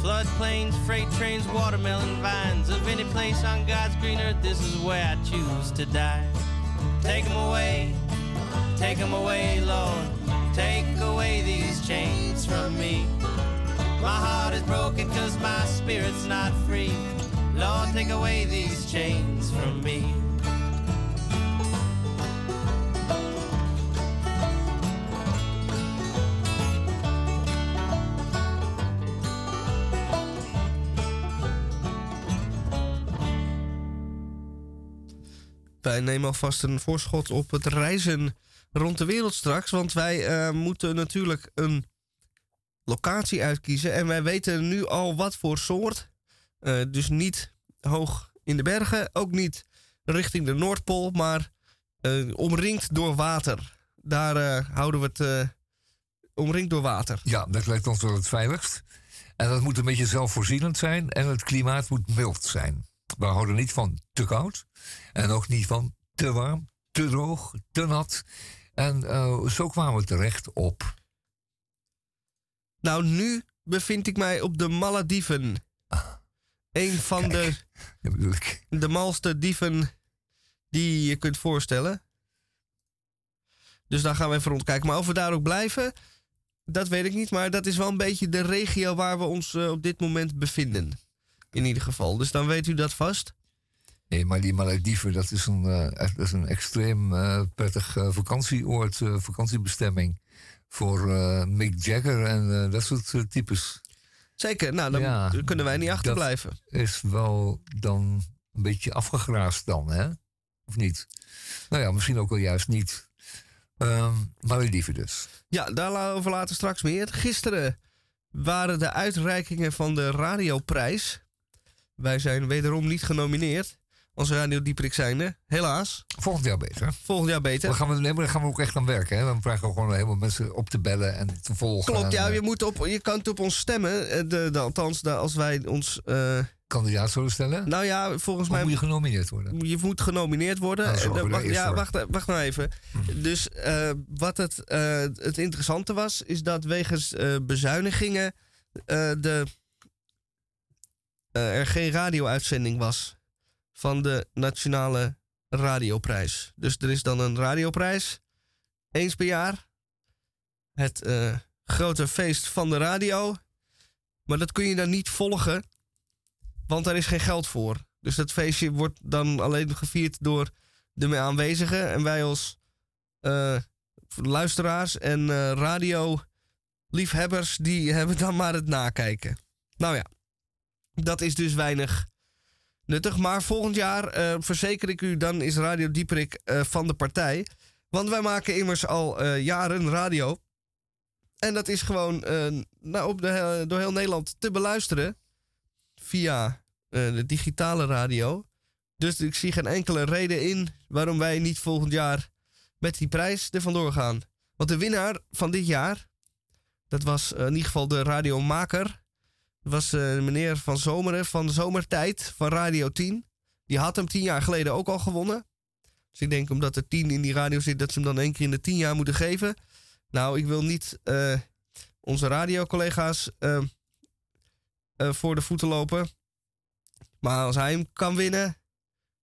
Floodplains, freight trains, watermelon vines. Of any place on God's green earth, this is where I choose to die. Take 'em away, take 'em away, Lord. Take away these chains from me. My heart is broken cause my spirit's not free. Lord, take away these chains from me. Wij nemen alvast een voorschot op het reizen rond de wereld straks. Want wij eh, moeten natuurlijk een locatie uitkiezen. En wij weten nu al wat voor soort. Eh, dus niet hoog in de bergen. Ook niet richting de Noordpool. Maar eh, omringd door water. Daar houden we het omringd door water. Ja, dat lijkt ons wel het veiligst. En dat moet een beetje zelfvoorzienend zijn en het klimaat moet mild zijn. We houden niet van te koud en ook niet van te warm, te droog, te nat. En uh, zo kwamen we terecht op. Nou, nu bevind ik mij op de Malediven. Ah, een van de, (laughs) de malste dieven die je kunt voorstellen. Dus daar gaan we even rondkijken. Maar of we daar ook blijven, dat weet ik niet. Maar dat is wel een beetje de regio waar we ons uh, op dit moment bevinden. In ieder geval. Dus dan weet u dat vast. Nee, maar die Malediven, dat is een, uh, dat is een extreem uh, prettig vakantieoord, vakantiebestemming. Voor Mick Jagger en dat soort types. Zeker, nou dan kunnen wij niet achterblijven. Dat is wel dan een beetje afgegraasd dan, hè? Of niet? Nou ja, misschien ook wel juist niet. Um, Malediven dus. Ja, daarover later straks meer. Gisteren waren de uitreikingen van de Radioprijs. Wij zijn wederom niet genomineerd. Onze Radio Dieperik zijnde, helaas. Volgend jaar beter. Volgend jaar beter. Dan gaan we, nee, maar dan gaan we ook echt aan werken. Hè? Dan vragen we gewoon helemaal mensen op te bellen en te volgen. Klopt, ja. Eh, je, moet op, je kan op ons stemmen. Eh, de, de, althans, de, als wij ons... Uh, kandidaat zullen stellen? Nou ja, volgens mij... moet je genomineerd worden? Je moet genomineerd worden. Nou, wacht, ja, wacht, wacht nou even. Mhm. Dus uh, wat het, uh, het interessante was, is dat wegens bezuinigingen de, er geen radio-uitzending was van de Nationale Radioprijs. Dus er is dan een radioprijs, eens per jaar. Het grote feest van de radio. Maar dat kun je dan niet volgen want daar is geen geld voor. Dus dat feestje wordt dan alleen gevierd door de aanwezigen. En wij als uh, luisteraars en uh, radio-liefhebbers, die (laughs) hebben dan maar het nakijken. Nou ja, dat is dus weinig nuttig. Maar volgend jaar, uh, verzeker ik u, dan is Radio Dieperik van de partij. Want wij maken immers al jaren radio. En dat is gewoon nou, op de, door heel Nederland te beluisteren via de digitale radio. Dus ik zie geen enkele reden in waarom wij niet volgend jaar met die prijs er vandoor gaan. Want de winnaar van dit jaar, dat was in ieder geval de radiomaker. Was uh, meneer Van Zomeren van Zomertijd van Radio 10. Die had hem tien jaar geleden ook al gewonnen. Dus ik denk omdat er tien in die radio zit, dat ze hem dan één keer in de tien jaar moeten geven. Nou, ik wil niet onze radiocollega's voor de voeten lopen. Maar als hij hem kan winnen,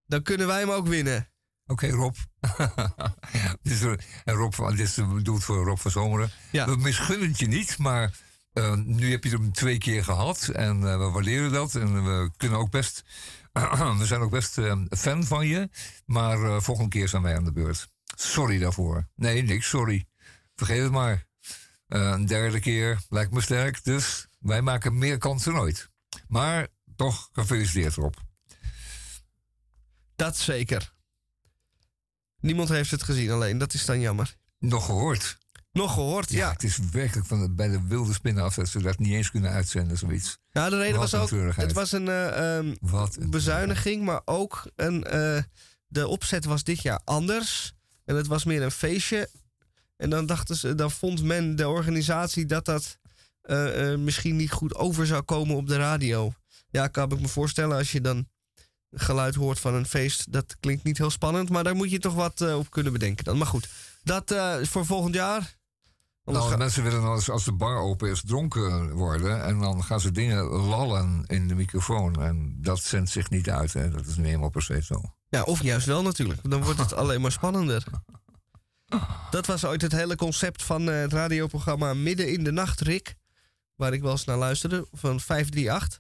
dan kunnen wij hem ook winnen. Oké, Rob. (laughs) dit, is, Rob. Dit is bedoeld voor Rob van Zomeren. Ja. We misgunnen het je niet, maar uh, nu heb je hem twee keer gehad. En uh, we waarderen dat. En we kunnen ook best. (clears throat) we zijn ook best uh, fan van je. Maar volgende keer zijn wij aan de beurt. Sorry daarvoor. Nee, niks, sorry. Vergeet het maar. een derde keer lijkt me sterk. Dus wij maken meer kans dan ooit. Maar toch gefeliciteerd, Rob. Dat zeker. Niemand heeft het gezien, alleen dat is dan jammer. Nog gehoord. Nog gehoord, ja. Het is werkelijk van bij de wilde spinnen af dat ze dat niet eens kunnen uitzenden, zoiets. Ja, de reden was ook, het was een, uh, Wat een bezuiniging, maar ook een, uh, de opzet was dit jaar anders. En het was meer een feestje. En dan dachten ze, dan vond men de organisatie dat dat uh, misschien niet goed over zou komen op de radio. Ja, kan ik me voorstellen als je dan geluid hoort van een feest. Dat klinkt niet heel spannend, maar daar moet je toch wat uh, op kunnen bedenken dan. Maar goed, dat uh, voor volgend jaar. Nou, mensen willen als, als de bar open is dronken worden. En dan gaan ze dingen lallen in de microfoon. En dat zendt zich niet uit. Hè. Dat is nu eenmaal per se zo. Ja, of juist wel natuurlijk. Dan wordt het alleen maar spannender. Dat was ooit het hele concept van uh, het radioprogramma Midden in de Nacht, Rick. Waar ik wel eens naar luisterde, van 538.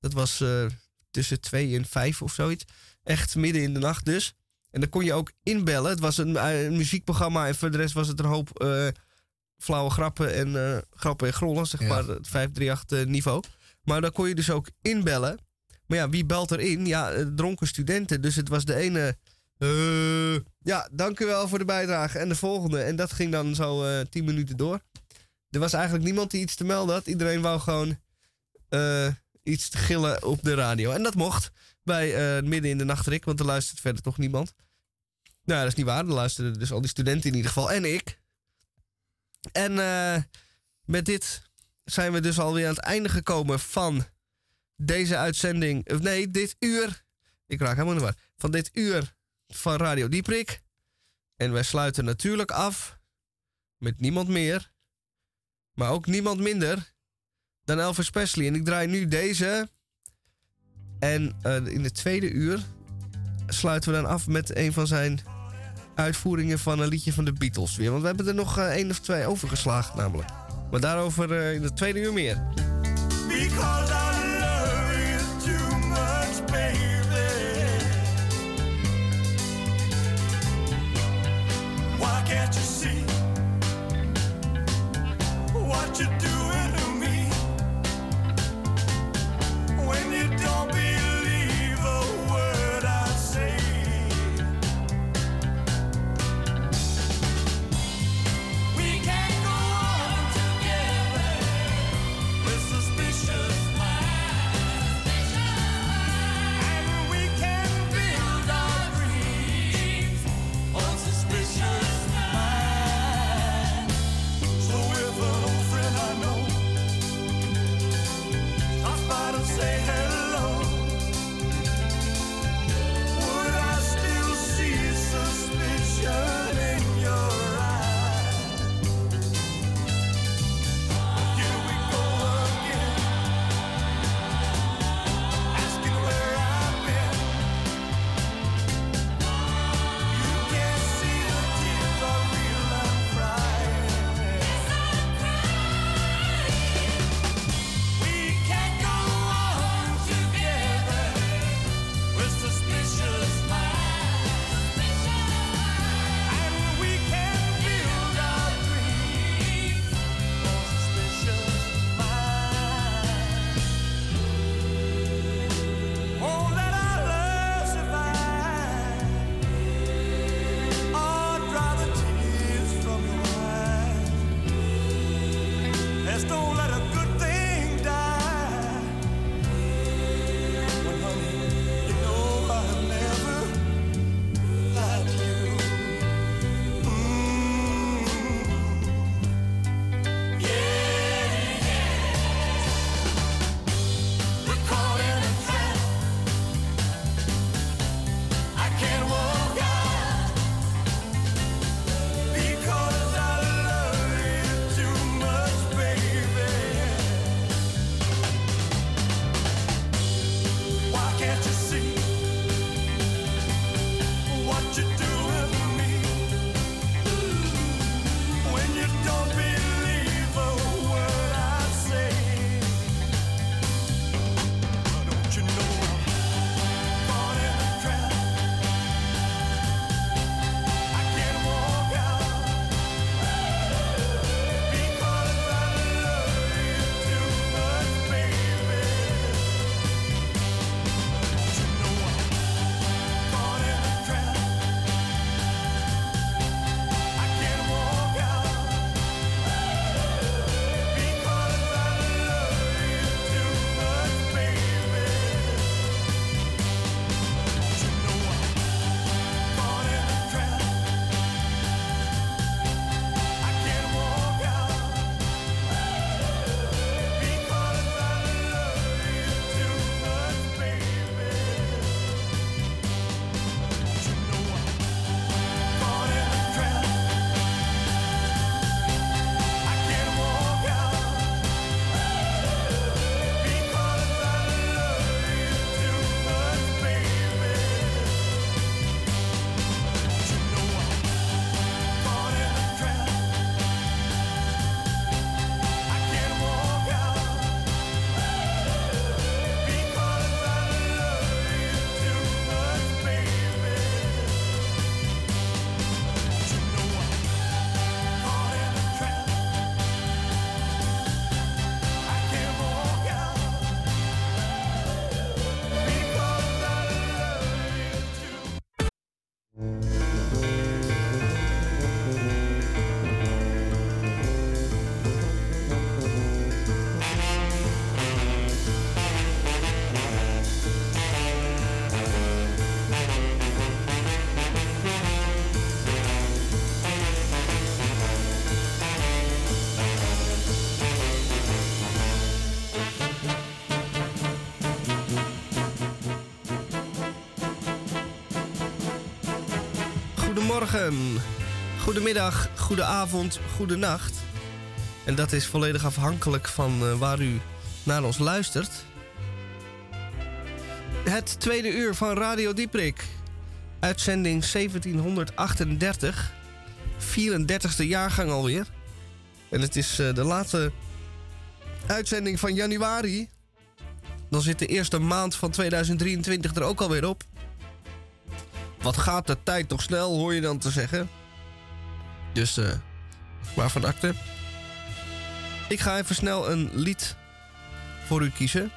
Dat was uh, tussen twee en vijf of zoiets. Echt midden in de nacht dus. En dan kon je ook inbellen. Het was een, eh, muziekprogramma en voor de rest was het een hoop flauwe grappen en uh, grappen en grollen, zeg maar, het 538 niveau. Maar dan kon je dus ook inbellen. Maar ja, wie belt erin? Ja, dronken studenten. Dus het was de ene. ja, dank u wel voor de bijdrage. En de volgende. En dat ging dan zo tien minuten door. Er was eigenlijk niemand die iets te melden had. Iedereen wou gewoon iets te gillen op de radio. En dat mocht bij uh, midden in de nacht, want er luistert verder toch niemand. Nou, dat is niet waar. Er luisterden dus al die studenten in ieder geval. En ik. En uh, met dit zijn we dus alweer aan het einde gekomen van deze uitzending. Of nee, dit uur. Ik raak helemaal niet waar. Van dit uur van Radio Dieprik. En wij sluiten natuurlijk af met niemand meer. Maar ook niemand minder dan Elvis Presley. En ik draai nu deze. En uh, in het tweede uur sluiten we dan af met een van zijn uitvoeringen van een liedje van de Beatles weer. Want we hebben er nog uh, één of twee overgeslagen namelijk. Maar daarover uh, in het tweede uur meer. You goedemorgen, goedemiddag, goedenavond, goedenacht. En dat is volledig afhankelijk van uh, waar u naar ons luistert. Het tweede uur van Radio Dieprik. Uitzending 1738. 34e jaargang alweer. En het is uh, de laatste uitzending van januari. Dan zit de eerste maand van 2023 er ook alweer op. Wat gaat de tijd toch snel, hoor je dan te zeggen. Dus, uh, waarvan acte. Ik ga even snel een lied voor u kiezen.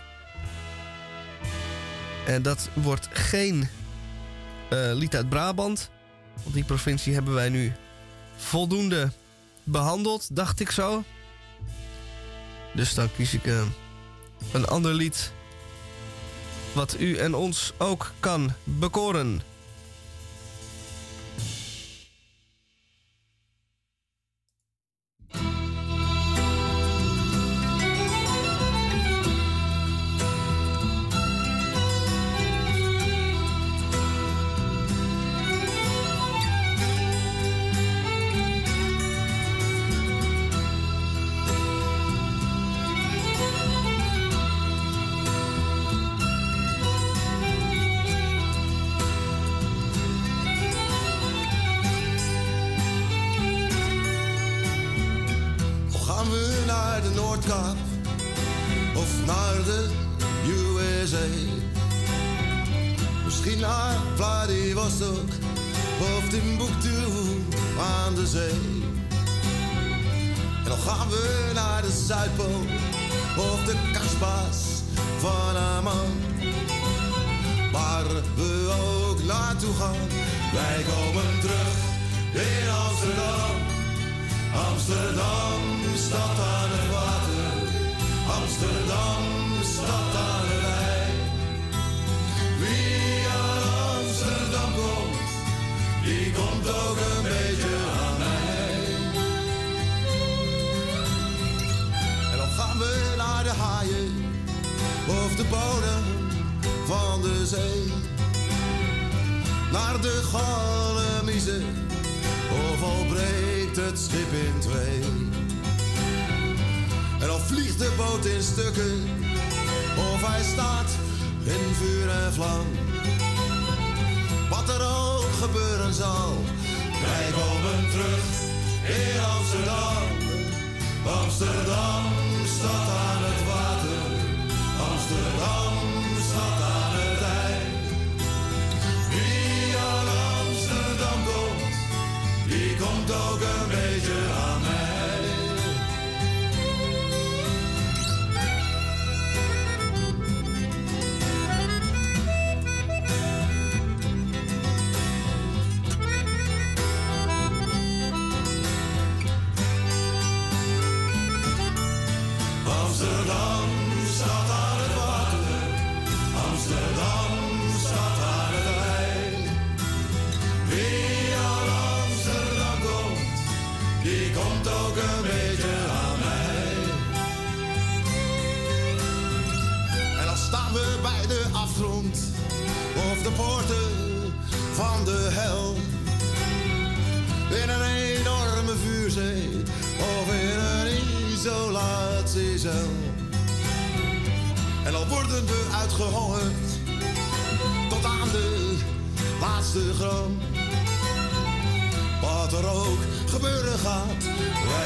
En dat wordt geen uh, lied uit Brabant. Want die provincie hebben wij nu voldoende behandeld, dacht ik zo. Dus dan kies ik uh, een ander lied. Wat u en ons ook kan bekoren.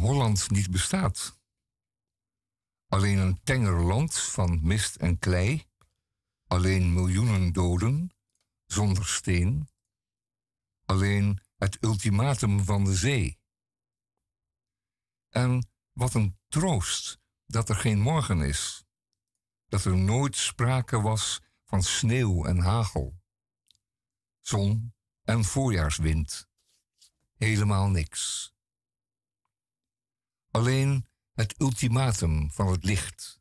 Holland niet bestaat. Alleen een tenger land van mist en klei, alleen miljoenen doden, zonder steen. Alleen het ultimatum van de zee. En wat een troost dat er geen morgen is. Dat er nooit sprake was van sneeuw en hagel. Zon en voorjaarswind. Helemaal niks. Alleen het ultimatum van het licht.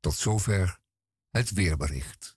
Tot zover het weerbericht.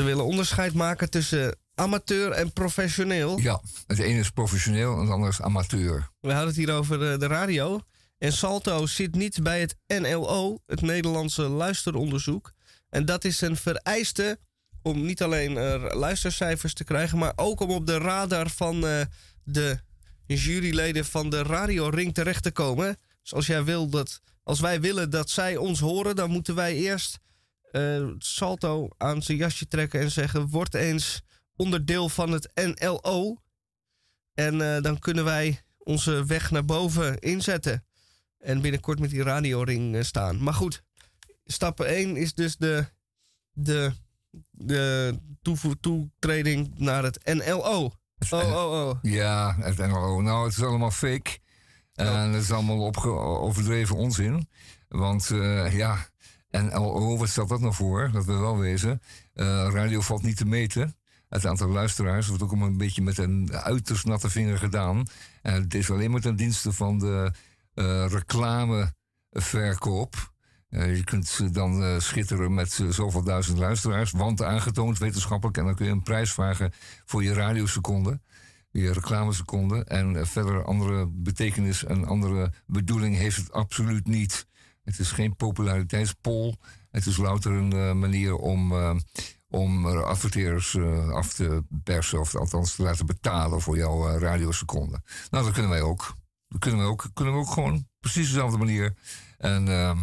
Ze willen onderscheid maken tussen amateur en professioneel. Ja, het ene is professioneel en het andere is amateur. We hadden het hier over de, de radio. En Salto zit niet bij het NLO, het Nederlandse luisteronderzoek. En dat is een vereiste om niet alleen uh, luistercijfers te krijgen, maar ook om op de radar van uh, de juryleden van de Radio Ring terecht te komen. Dus als jij wil dat, als wij willen dat zij ons horen, dan moeten wij eerst uh, Salto aan zijn jasje trekken en zeggen: word eens onderdeel van het NLO. En uh, dan kunnen wij onze weg naar boven inzetten. En binnenkort met die radioring uh, staan. Maar goed, stap 1 is dus de, de, de toetreding naar het NLO. Oh, oh, oh. Ja, het NLO. Nou, het is allemaal fake. En het is allemaal opge- overdreven onzin. Want uh, ja, NLO, wat stelt dat nou voor? Dat we wel wezen. Uh, radio valt niet te meten. Het aantal luisteraars wordt ook een beetje met een uiterst natte vinger gedaan. En het is alleen maar ten dienste van de uh, reclameverkoop. Je kunt dan schitteren met zoveel duizend luisteraars, want aangetoond wetenschappelijk. En dan kun je een prijs vragen voor je radioseconde, je reclameseconde. En verder andere betekenis en andere bedoeling heeft het absoluut niet. Het is geen populariteitspol. Het is louter een manier om om adverteerders uh, af te persen, of althans te laten betalen voor jouw uh, radioseconde. Nou, dat kunnen wij ook. Dat kunnen we ook, kunnen we ook gewoon precies dezelfde manier. En uh,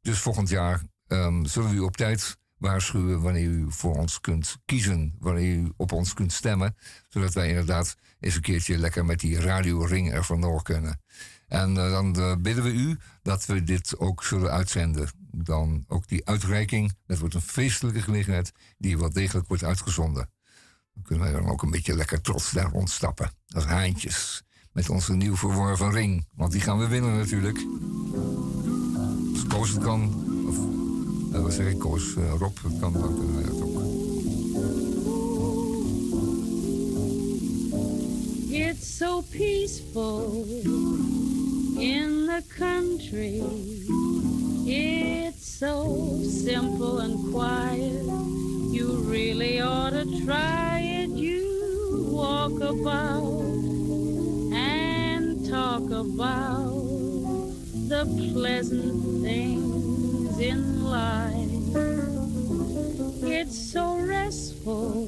dus volgend jaar um, zullen we u op tijd waarschuwen wanneer u voor ons kunt kiezen, wanneer u op ons kunt stemmen, zodat wij inderdaad eens een keertje lekker met die radioring er vandoor kunnen. En dan bidden we u dat we dit ook zullen uitzenden dan ook die uitreiking. Dat wordt een feestelijke gelegenheid die wel degelijk wordt uitgezonden. Dan kunnen wij dan ook een beetje lekker trots daar rondstappen. Als haantjes. Met onze nieuw verworven ring. Want die gaan we winnen natuurlijk. Als Koos het kan. Of uh, wat zeg ik, Koos? Rob kan, dan kunnen dat ook. It's so peaceful in the country. It's so simple and quiet. You really ought to try it. You walk about and talk about the pleasant things in life. It's so restful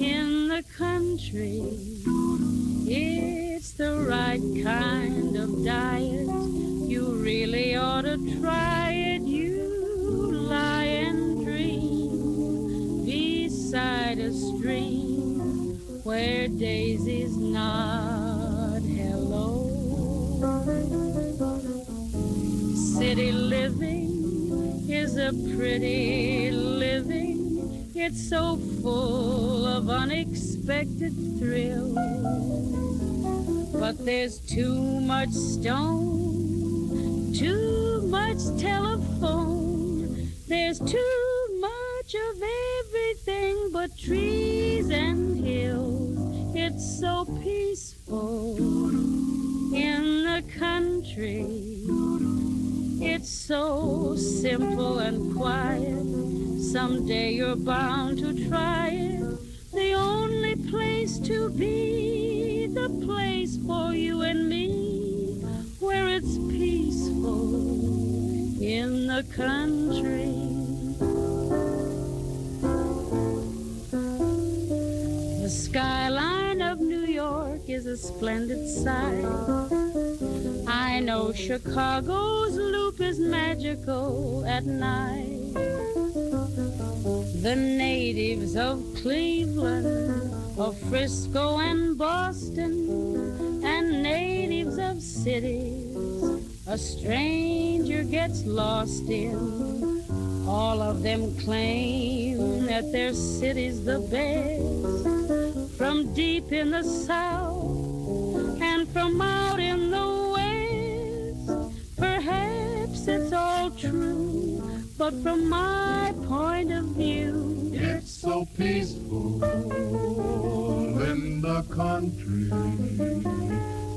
in the country. It's the right kind of diet. You really ought to try it. You lie and dream beside a stream where daisies nod hello. City living is a pretty living. It's so full of unexpected thrills. But there's too much stone, too much telephone. There's too much of everything but trees and hills. It's so peaceful in the country. It's so simple and quiet. Someday you're bound to try it. To be, the place for you and me, where it's peaceful in the country. The skyline of New York is a splendid sight. I know Chicago's loop is magical at night. The natives of Cleveland, of Frisco and Boston, and natives of cities a stranger gets lost in. All of them claim that their city's the best. From deep in the south and from out in the west, perhaps it's all true, but from my point of view, It's so peaceful in the country.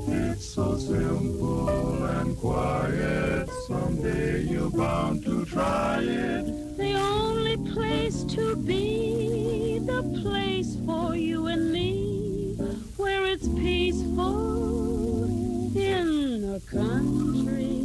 It's so simple and quiet. Someday you're bound to try it. the only place to be, the place for you and me, where it's peaceful in the country.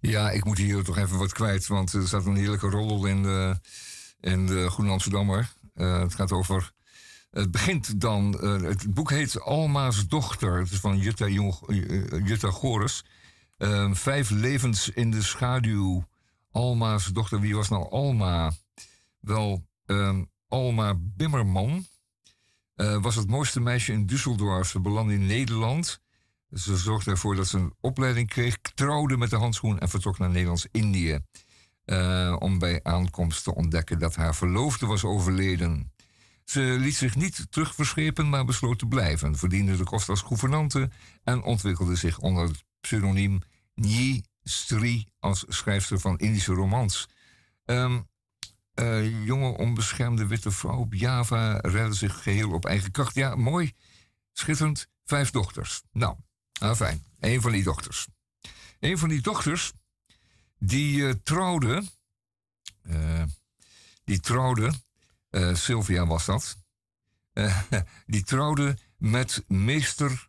Ja, ik moet hier toch even wat kwijt, want er staat een heerlijke roddel in de, in de Groene Amsterdammer. Eh, het gaat over. Het begint dan. eh, het boek heet Alma's Dochter. Het is van Jutta, Jong, eh, Jutta Gores. Eh, vijf levens in de schaduw. Alma's dochter. Wie was nou Alma? Wel, ehm, Alma Bimmerman. Eh, was het mooiste meisje in Düsseldorf. Ze belandde in Nederland. Ze zorgde ervoor dat ze een opleiding kreeg, trouwde met de handschoen en vertrok naar Nederlands-Indië. eh, om bij aankomst te ontdekken dat haar verloofde was overleden. Ze liet zich niet terugverschepen, maar besloot te blijven, verdiende de kost als gouvernante en ontwikkelde zich onder het pseudoniem Nyi als schrijfster van Indische romans. Ehm, eh, jonge onbeschermde witte vrouw op Java redde zich geheel op eigen kracht. Ja, mooi, schitterend. Vijf dochters. Nou, ah, fijn. Een van die dochters. Een van die dochters, die eh, trouwde. eh, die trouwde. Sylvia was dat. (laughs) die trouwde met meester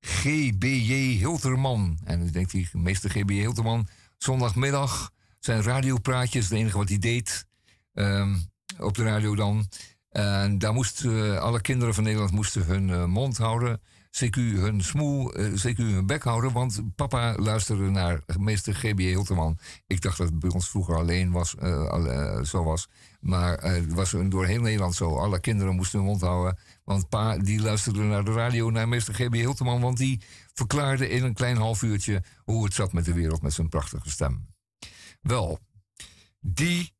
G.B.J. Hilterman. En dan denkt hij, meester G.B.J. Hilterman, zondagmiddag zijn radiopraatjes, het enige wat hij deed ehm, op de radio dan. En daar moesten alle kinderen van Nederland moesten hun eh, mond houden. CQ hun smoel, eh, CQ hun bek houden, want papa luisterde naar meester G.B. Hilterman. Ik dacht dat het bij ons vroeger alleen was, eh, eh, zo was. Maar eh, het was door heel Nederland zo. Alle kinderen moesten hun mond houden. Want pa die luisterde naar de radio naar meester G.B. Hilterman. Want die verklaarde in een klein half uurtje hoe het zat met de wereld met zijn prachtige stem. Wel, die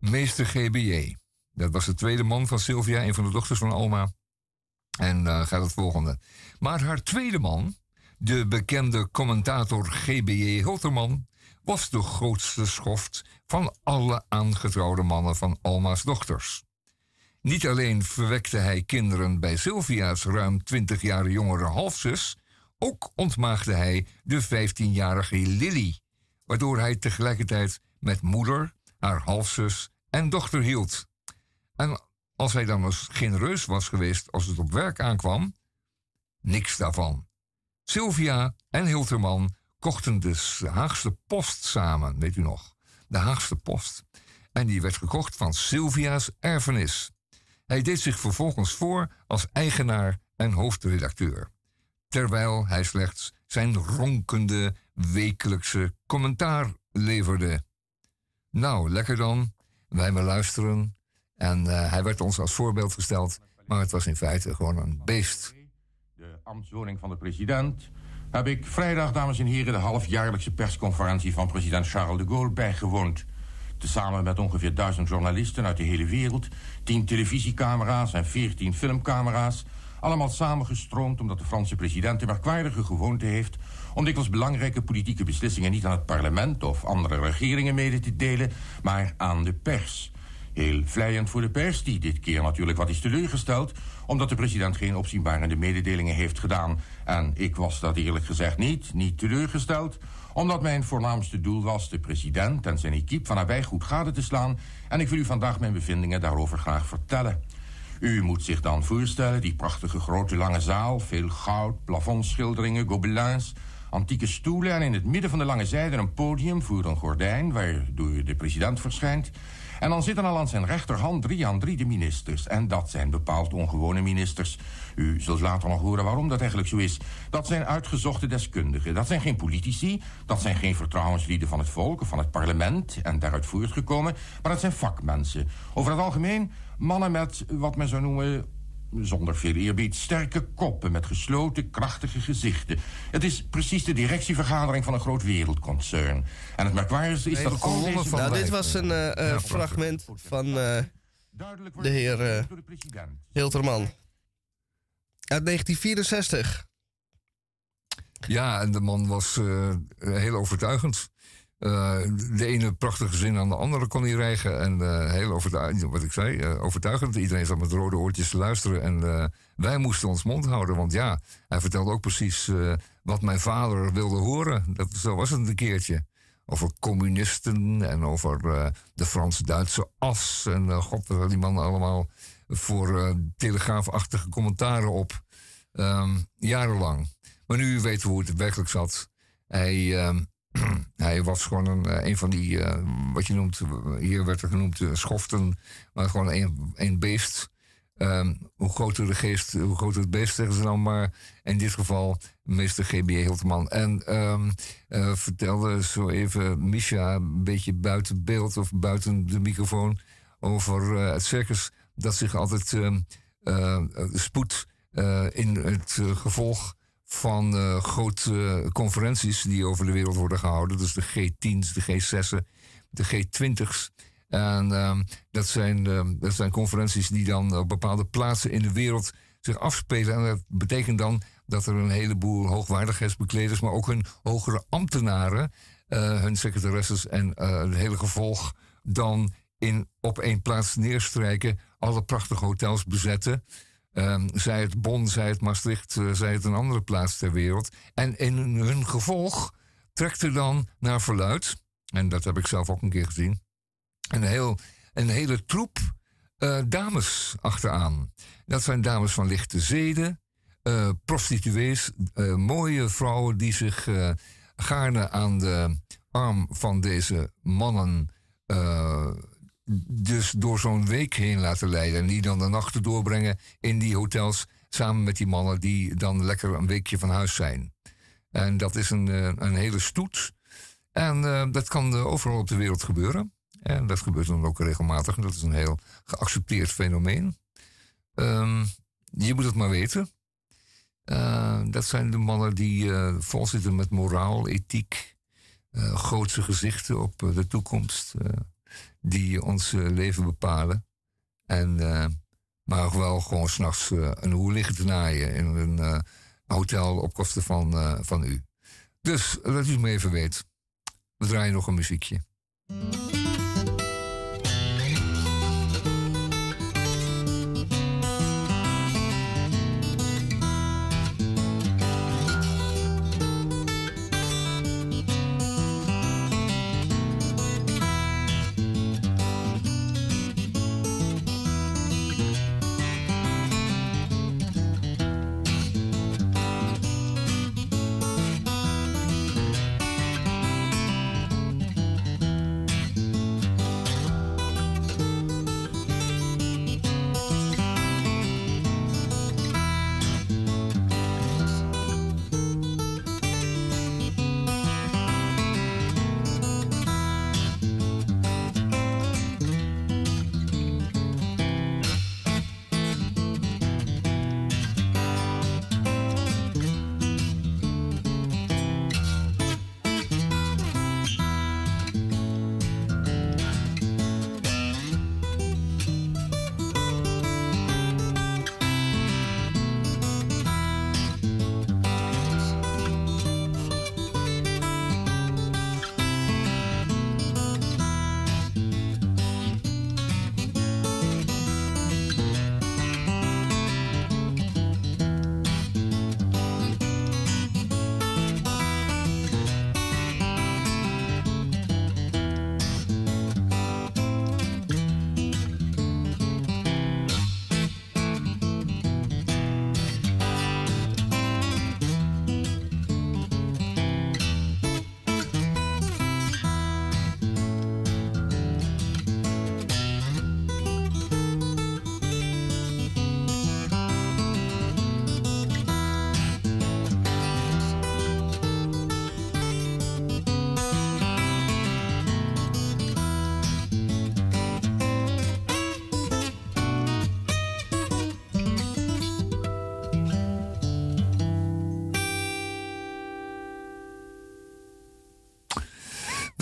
meester G.B.J. Dat was de tweede man van Sylvia, een van de dochters van Alma. En dan gaat het volgende. Maar haar tweede man, de bekende commentator G.B.J. Hilterman, was de grootste schoft van alle aangetrouwde mannen van Alma's dochters. Niet alleen verwekte hij kinderen bij Sylvia's ruim 20 jaar jongere halfzus, ook ontmaagde hij de 15-jarige Lily, waardoor hij tegelijkertijd met moeder, haar halfzus en dochter hield. En als hij dan eens genereus was geweest als het op werk aankwam, niks daarvan. Sylvia en Hilterman kochten de Haagse Post samen, weet u nog? De Haagse Post. En die werd gekocht van Sylvia's erfenis. Hij deed zich vervolgens voor als eigenaar en hoofdredacteur. Terwijl hij slechts zijn ronkende wekelijkse commentaar leverde. Nou, lekker dan. Wij maar luisteren. En uh, hij werd ons als voorbeeld gesteld, maar het was in feite gewoon een beest. De ambtswoning van de president heb ik vrijdag, dames en heren, de halfjaarlijkse persconferentie van president Charles de Gaulle bijgewoond. Tezamen met ongeveer duizend journalisten uit de hele wereld, tien televisiecamera's en veertien filmcamera's. Allemaal samengestroomd omdat de Franse president de merkwaardige gewoonte heeft om dikwijls belangrijke politieke beslissingen niet aan het parlement of andere regeringen mede te delen, maar aan de pers. Heel vlijend voor de pers, die dit keer natuurlijk wat is teleurgesteld... omdat de president geen opzienbarende mededelingen heeft gedaan. En ik was dat eerlijk gezegd niet, niet teleurgesteld... omdat mijn voornaamste doel was de president en zijn equipe van nabij goed gade te slaan... en ik wil u vandaag mijn bevindingen daarover graag vertellen. U moet zich dan voorstellen, die prachtige grote lange zaal... veel goud, plafondschilderingen, gobelins antieke stoelen... en in het midden van de lange zijde een podium voor een gordijn... waardoor de president verschijnt... En dan zitten al aan zijn rechterhand drie aan drie de ministers. En dat zijn bepaald ongewone ministers. U zult later nog horen waarom dat eigenlijk zo is. Dat zijn uitgezochte deskundigen. Dat zijn geen politici. Dat zijn geen vertrouwenslieden van het volk of van het parlement. En daaruit voortgekomen. Maar dat zijn vakmensen. Over het algemeen mannen met wat men zou noemen zonder veel eerbied, sterke koppen met gesloten, krachtige gezichten. Het is precies de directievergadering van een groot wereldconcern. En het merkwaardigste is dat al deze... Nou, dit was een uh, fragment van uh, de heer uh, Hilterman. Uit 1964. Ja, en de man was heel overtuigend. Uh, de ene prachtige zin aan de andere kon hij rijgen. En uh, heel overtuigend, wat ik zei, uh, overtuigend. Iedereen zat met rode oortjes te luisteren. En wij moesten ons mond houden. Want ja, hij vertelde ook precies wat mijn vader wilde horen. Dat, zo was het een keertje. Over communisten en over de Frans-Duitse as. En god, daar die man allemaal voor telegraafachtige commentaren op. Um, jarenlang. Maar nu weten we hoe het werkelijk zat. Hij ehm, (clears throat) hij was gewoon een, eh, een van die, uh, wat je noemt, hier werd er genoemd schoften, maar gewoon een, een beest. Um, hoe groter de geest, hoe groter het beest, zeggen ze dan maar. In dit geval meester G.B. Hilteman. En uh, vertelde zo even Misha, een beetje buiten beeld of buiten de microfoon, over het circus dat zich altijd um, spoedt in het gevolg van uh, grote conferenties die over de wereld worden gehouden. Dus de G10's, de G6's, de G20's. En uh, dat, zijn, uh, dat zijn conferenties die dan op bepaalde plaatsen in de wereld zich afspelen. En dat betekent dan dat er een heleboel hoogwaardigheidsbekleders, maar ook hun hogere ambtenaren, uh, hun secretaresses en het hele gevolg dan in, op één plaats neerstrijken, alle prachtige hotels bezetten. Um, zij het Bonn, zij het Maastricht, uh, zij het een andere plaats ter wereld. En in hun gevolg trekt er dan naar verluid, en dat heb ik zelf ook een keer gezien, een, heel, een hele troep uh, dames achteraan. Dat zijn dames van lichte zeden, uh, prostituees, mooie vrouwen die zich gaarne aan de arm van deze mannen dus door zo'n week heen laten leiden. En die dan de nachten doorbrengen in die hotels samen met die mannen die dan lekker een weekje van huis zijn. En dat is een, eh, een hele stoet. En uh, dat kan uh, overal op de wereld gebeuren. En dat gebeurt dan ook regelmatig. Dat is een heel geaccepteerd fenomeen. Um, je moet het maar weten. Uh, dat zijn de mannen die vol zitten met moraal, ethiek, grootse gezichten op de toekomst die ons eh, leven bepalen. En, uh, maar wel gewoon s'nachts uh, een hoer liggen te naaien in een hotel op kosten van, van u. Dus dat u het me even weet. We draaien nog een muziekje.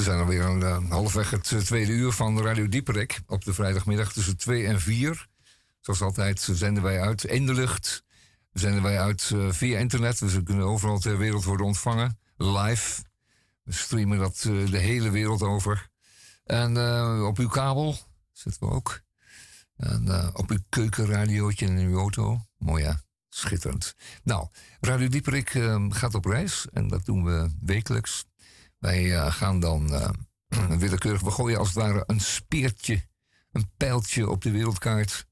Zijn alweer een uh, halfweg het uh, tweede uur van Radio Dieperik. Op de vrijdagmiddag tussen 2 en 4. Zoals altijd zenden wij uit in de lucht. Zenden wij uit uh, via internet. Dus we kunnen overal ter wereld worden ontvangen. Live. We streamen dat de hele wereld over. En op uw kabel zitten we ook. En op uw keukenradiootje in uw auto. Mooi ja. Schitterend. Nou, Radio Dieperik gaat op reis. En dat doen we wekelijks. Wij uh, gaan dan uh, (clears throat) willekeurig, we gooien als het ware een speertje, een pijltje op de wereldkaart.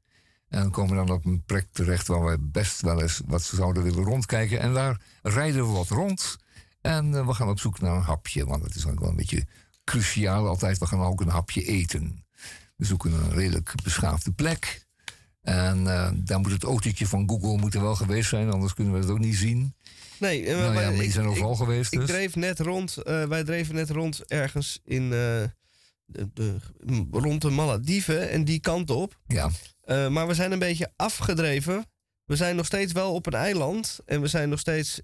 En komen dan op een plek terecht waar we best wel eens wat zouden willen rondkijken. En daar rijden we wat rond. En uh, we gaan op zoek naar een hapje, want het is ook wel een beetje cruciaal altijd. We gaan ook een hapje eten. We zoeken een redelijk beschaafde plek. En daar moet het autootje van Google moeten wel geweest zijn, anders kunnen we het ook niet zien. Nee, uh, nou ja, maar die zijn overal geweest. Ik dus. dreef net rond, uh, wij dreven net rond ergens in uh, de, de, rond de Malediven en die kant op. Ja. maar we zijn een beetje afgedreven. We zijn nog steeds wel op een eiland en we zijn nog steeds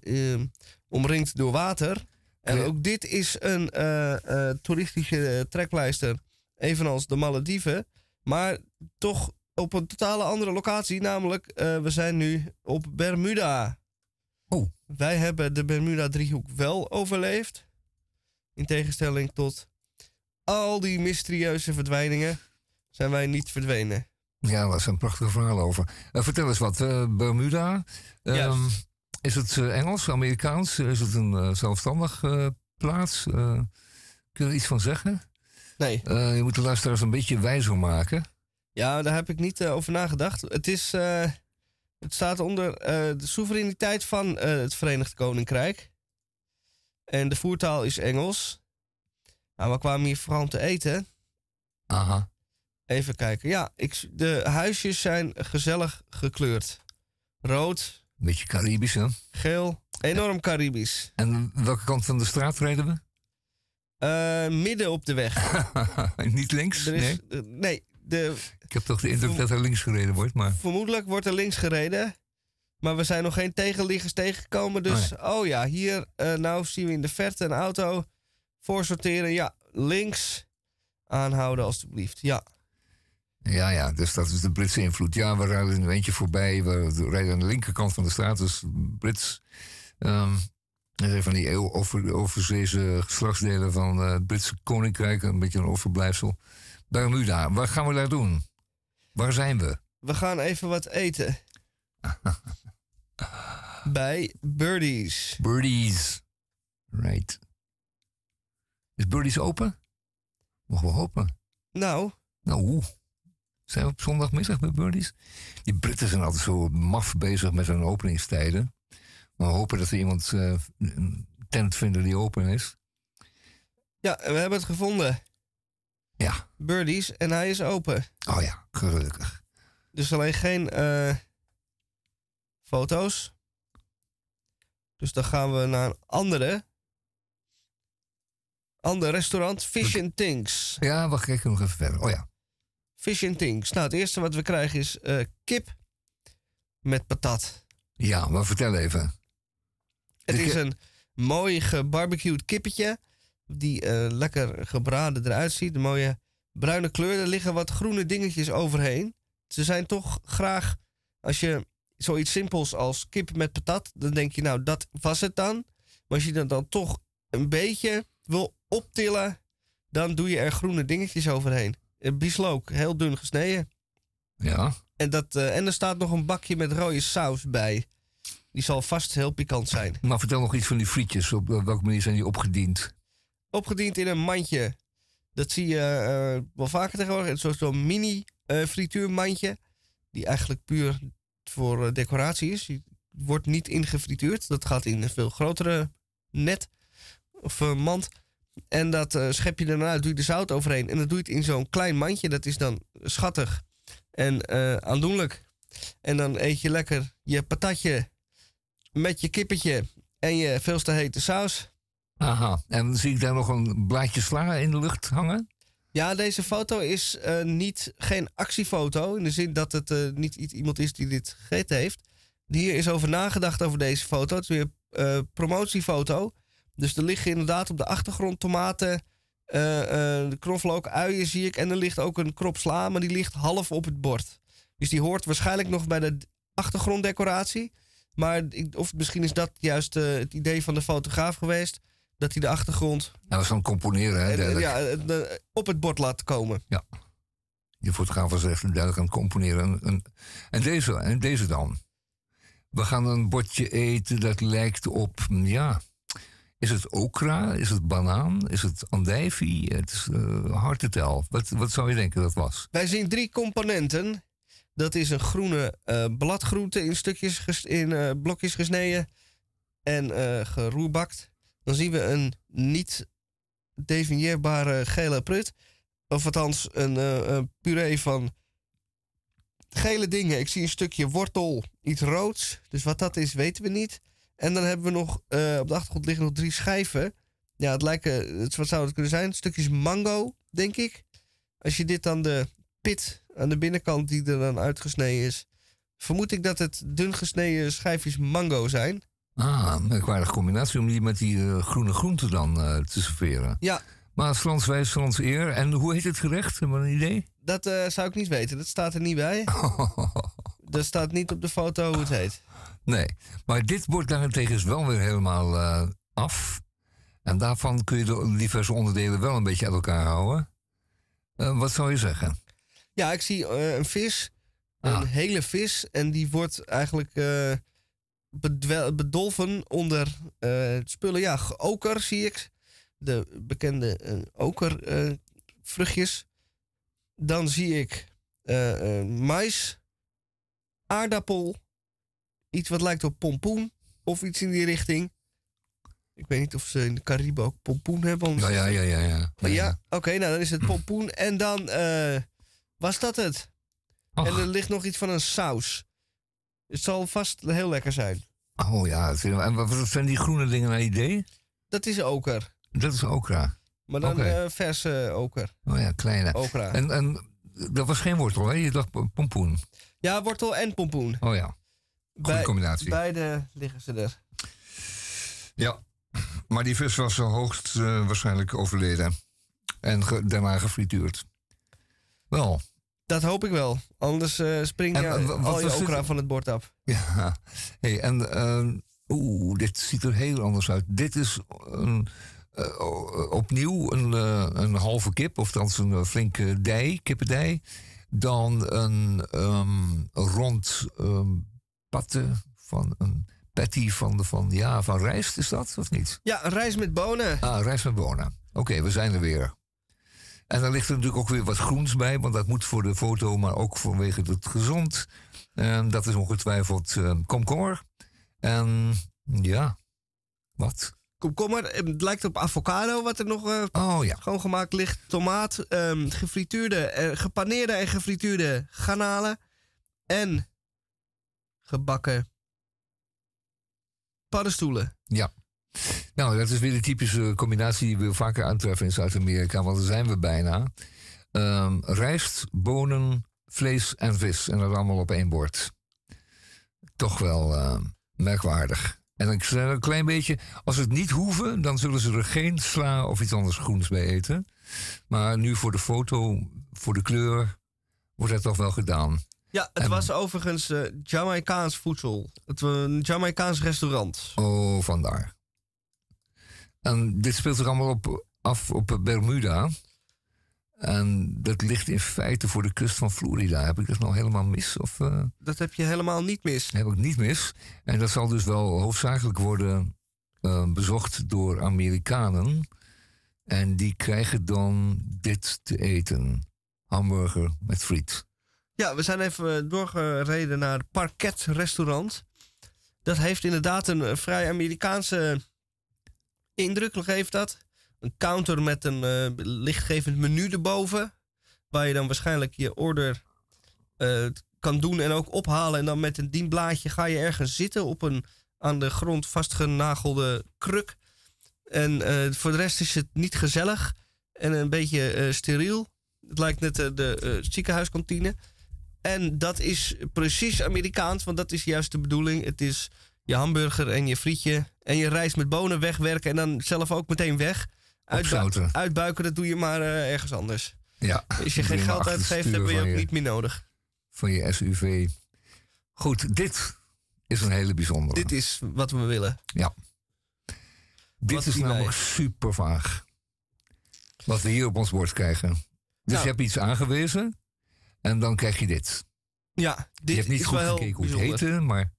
omringd door water. En ja. ook dit is een toeristische treklijster, evenals de Malediven. Maar toch op een totale andere locatie, namelijk we zijn nu op Bermuda. Oh. Wij hebben de Bermuda-driehoek wel overleefd. In tegenstelling tot al die mysterieuze verdwijningen zijn wij niet verdwenen. Ja, dat is een prachtig verhaal over. Uh, vertel eens wat, uh, Bermuda. Um, is het uh, Engels, Amerikaans? Is het een zelfstandig plaats? kun je er iets van zeggen? Nee. je moet de luisteraars een beetje wijzer maken. Ja, daar heb ik niet over nagedacht. Het is het staat onder uh, de soevereiniteit van uh, het Verenigd Koninkrijk. En de voertaal is Engels. Nou, we kwamen hier vooral om te eten. Aha. Even kijken. Ja, ik, de huisjes zijn gezellig gekleurd. Rood. Beetje Caribisch, hè? Geel. Enorm Caribisch. En welke kant van de straat reden we? Uh, midden op de weg. (laughs) Niet links? Is, nee. nee, de, ik heb toch de indruk dat er links gereden wordt, maar... Vermoedelijk wordt er links gereden. Maar we zijn nog geen tegenliggers tegengekomen. Dus, oh ja, oh ja hier, uh, nou zien we in de verte een auto. Voorsorteren, ja, links. Aanhouden alstublieft, ja. Ja, ja, dus dat is de Britse invloed. Ja, we rijden een eentje voorbij. We rijden aan de linkerkant van de straat, dus Brits. Um, van die over, overzeese geslachtsdelen van uh, het Britse koninkrijk. Een beetje een overblijfsel. Bermuda, wat gaan we daar doen? Waar zijn we? We gaan even wat eten. (laughs) Bij Birdies. Birdies. Right. Is Birdies open? Mogen we hopen. Nou. Nou, hoe? Zijn we op zondagmiddag bij Birdies? Die Britten zijn altijd zo maf bezig met hun openingstijden. Maar we hopen dat er iemand uh, een tent vinden die open is. Ja, we hebben het gevonden. Ja. Birdies en hij is open. Oh ja, gelukkig. Dus alleen geen uh, foto's. Dus dan gaan we naar een andere. Ander restaurant, Fish and Things. Ja, wacht, ik nog even verder. Oh ja. Fish and Things. Nou, het eerste wat we krijgen is uh, kip met patat. Ja, maar vertel even. Het is een mooi gebarbecued kippetje die uh, lekker gebraden eruit ziet. Een mooie bruine kleur. Er liggen wat groene dingetjes overheen. Ze zijn toch graag, als je zoiets simpels als kip met patat, dan denk je nou dat was het dan. Maar als je dat dan toch een beetje wil optillen, dan doe je er groene dingetjes overheen. Bieslook, heel dun gesneden. Ja. En, dat, uh, en er staat nog een bakje met rode saus bij. Die zal vast heel pikant zijn. Maar vertel nog iets van die frietjes. Op welke manier zijn die opgediend? Opgediend in een mandje. Dat zie je uh, wel vaker tegenwoordig. Zo'n zo mini uh, frituurmandje. Die eigenlijk puur voor uh, decoratie is. Die wordt niet ingefrituurd. Dat gaat in een veel grotere net of mand. En dat schep je daarna, doe je de zout overheen. En dat doe je in zo'n klein mandje. Dat is dan schattig en aandoenlijk. En dan eet je lekker je patatje met je kippetje en je veel te hete saus. Aha, en zie ik daar nog een blaadje sla in de lucht hangen? Ja, deze foto is uh, niet, geen actiefoto. In de zin dat het uh, niet iemand is die dit gegeten heeft. Hier is over nagedacht over deze foto. Het is weer een uh, promotiefoto. Dus er liggen inderdaad op de achtergrond tomaten, eh, eh, de knoflook, uien zie ik. En er ligt ook een krop sla, maar die ligt half op het bord. Dus die hoort waarschijnlijk nog bij de achtergronddecoratie. Maar of misschien is dat juist eh, het idee van de fotograaf geweest. Dat hij de achtergrond Hij was aan het componeren, hè? ja, eh, de- op het bord laat komen. De fotograaf was echt duidelijk aan het componeren. En, en, deze, en deze dan. We gaan een bordje eten dat lijkt op, ja... Is het okra? Is het banaan? Is het andijvie? Het is eh, hard te tel. Wat, wat zou je denken dat was? Wij zien drie componenten. Dat is een groene eh, bladgroente in stukjes in blokjes gesneden en geroerbakt. Dan zien we een niet definieerbare gele prut. Of althans een eh, een puree van gele dingen. Ik zie een stukje wortel, iets roods. Dus wat dat is, weten we niet. En dan hebben we nog, eh, op de achtergrond liggen nog drie schijven. Ja, het lijken, het, wat zou het kunnen zijn? Stukjes mango, denk ik. Als je dit dan de pit aan de binnenkant die er dan uitgesneden is, vermoed ik dat het dun gesneden schijfjes mango zijn. Ah, een merkwaardige combinatie om die met die eh, groene groenten dan eh, te serveren. Ja, Maar Frans wijs, Frans eer. En hoe heet het gerecht? Hebben we een idee? dat eh, zou ik niet weten. Dat staat er niet bij. (laughs) Er staat niet op de foto hoe het heet. nee, maar dit bord daarentegen is wel weer helemaal af. En daarvan kun je de diverse onderdelen wel een beetje uit elkaar houden. Wat zou je zeggen? Ja, ik zie een vis. Ah. Een hele vis. En die wordt eigenlijk bedolven onder eh, spullen. Ja, oker zie ik. De bekende eh, okervruchtjes. Dan zie ik eh, eh, mais, aardappel, iets wat lijkt op pompoen of iets in die richting. Ik weet niet of ze in de Cariben ook pompoen hebben. Ja, ja, ja, ja. ja. Ja, oké, nou dan is het pompoen. En dan eh, was dat het. En er ligt nog iets van een saus. Het zal vast heel lekker zijn. oh ja, en wat zijn die groene dingen naar idee? Dat is oker. Dat is okra. Maar dan eh, verse oker. Oh ja, kleine. Okra. En, en dat was geen wortel, hè? Je dacht pompoen. Ja, wortel en pompoen. Oh ja, goede Bij- combinatie. Beide liggen ze er. Ja, maar die vis was hoogst eh, waarschijnlijk overleden. En ge- daarna gefrituurd. Wel, Dat hoop ik wel. Anders eh spring je En, eh, al je dit? okra van het bord af. ja. Hey, en eh, oeh, dit ziet er heel anders uit. Dit is een, eh, opnieuw een, een halve kip, of dan een flinke dij, kippendij. Dan een ehm, rond ehm patte van een patty van, de, van, ja, van rijst, is dat of niet? Ja, rijst met bonen. Ah, rijst met bonen. Oké, we zijn er weer. En dan ligt er natuurlijk ook weer wat groens bij, want dat moet voor de foto, maar ook vanwege het gezond. En dat is ongetwijfeld eh, komkommer. En ja, wat? Komkommer, eh, het lijkt op avocado wat er nog eh, Oh ja, schoongemaakt ligt. Tomaat, ehm, gefrituurde, gepaneerde en gefrituurde garnalen. En gebakken paddenstoelen. ja. Nou, dat is weer de typische combinatie die we vaker aantreffen in Zuid-Amerika, want daar zijn we bijna. Ehm, rijst, bonen, vlees en vis. En dat allemaal op één bord. Toch wel eh, merkwaardig. En ik zeg een klein beetje, als ze het niet hoeven, dan zullen ze er geen sla of iets anders groens bij eten. Maar nu voor de foto, voor de kleur, wordt dat toch wel gedaan. Ja, het En- was overigens eh Jamaicaans voedsel. Het was een Jamaicaans restaurant. Oh, vandaar. En dit speelt zich allemaal op, af op Bermuda. En dat ligt in feite voor de kust van Florida. Heb ik dat nou helemaal mis? Of eh, Dat heb je helemaal niet mis. heb ik niet mis? En dat zal dus wel hoofdzakelijk worden eh, bezocht door Amerikanen. En die krijgen dan dit te eten. Hamburger met friet. Ja, we zijn even doorgereden naar het Parket restaurant. Dat heeft inderdaad een eh, vrij Amerikaanse indruk, geeft dat. Een counter met een eh, lichtgevend menu erboven. Waar je dan waarschijnlijk je order eh, kan doen en ook ophalen. En dan met een dienblaadje ga je ergens zitten op een aan de grond vastgenagelde kruk. En eh, voor de rest is het niet gezellig en een beetje steriel. Het lijkt net de ziekenhuiskantine. En dat is precies Amerikaans, want dat is juist de bedoeling. Het is je hamburger en je frietje en je rijst met bonen wegwerken en dan zelf ook meteen weg. Opzouten. uitbuiken, dat doe je maar eh, ergens anders. Ja. Als je geen geld uitgeeft, ben je ook niet meer nodig. Van je SUV. Goed, dit is een hele bijzondere. Dit is wat we willen. Ja. Dit Wat is namelijk wij? super vaag. Wat we hier op ons bord krijgen. Dus Nou. je hebt iets aangewezen. En dan krijg je dit. Ja, dit je hebt niet is goed wel gekeken hoe het heette, maar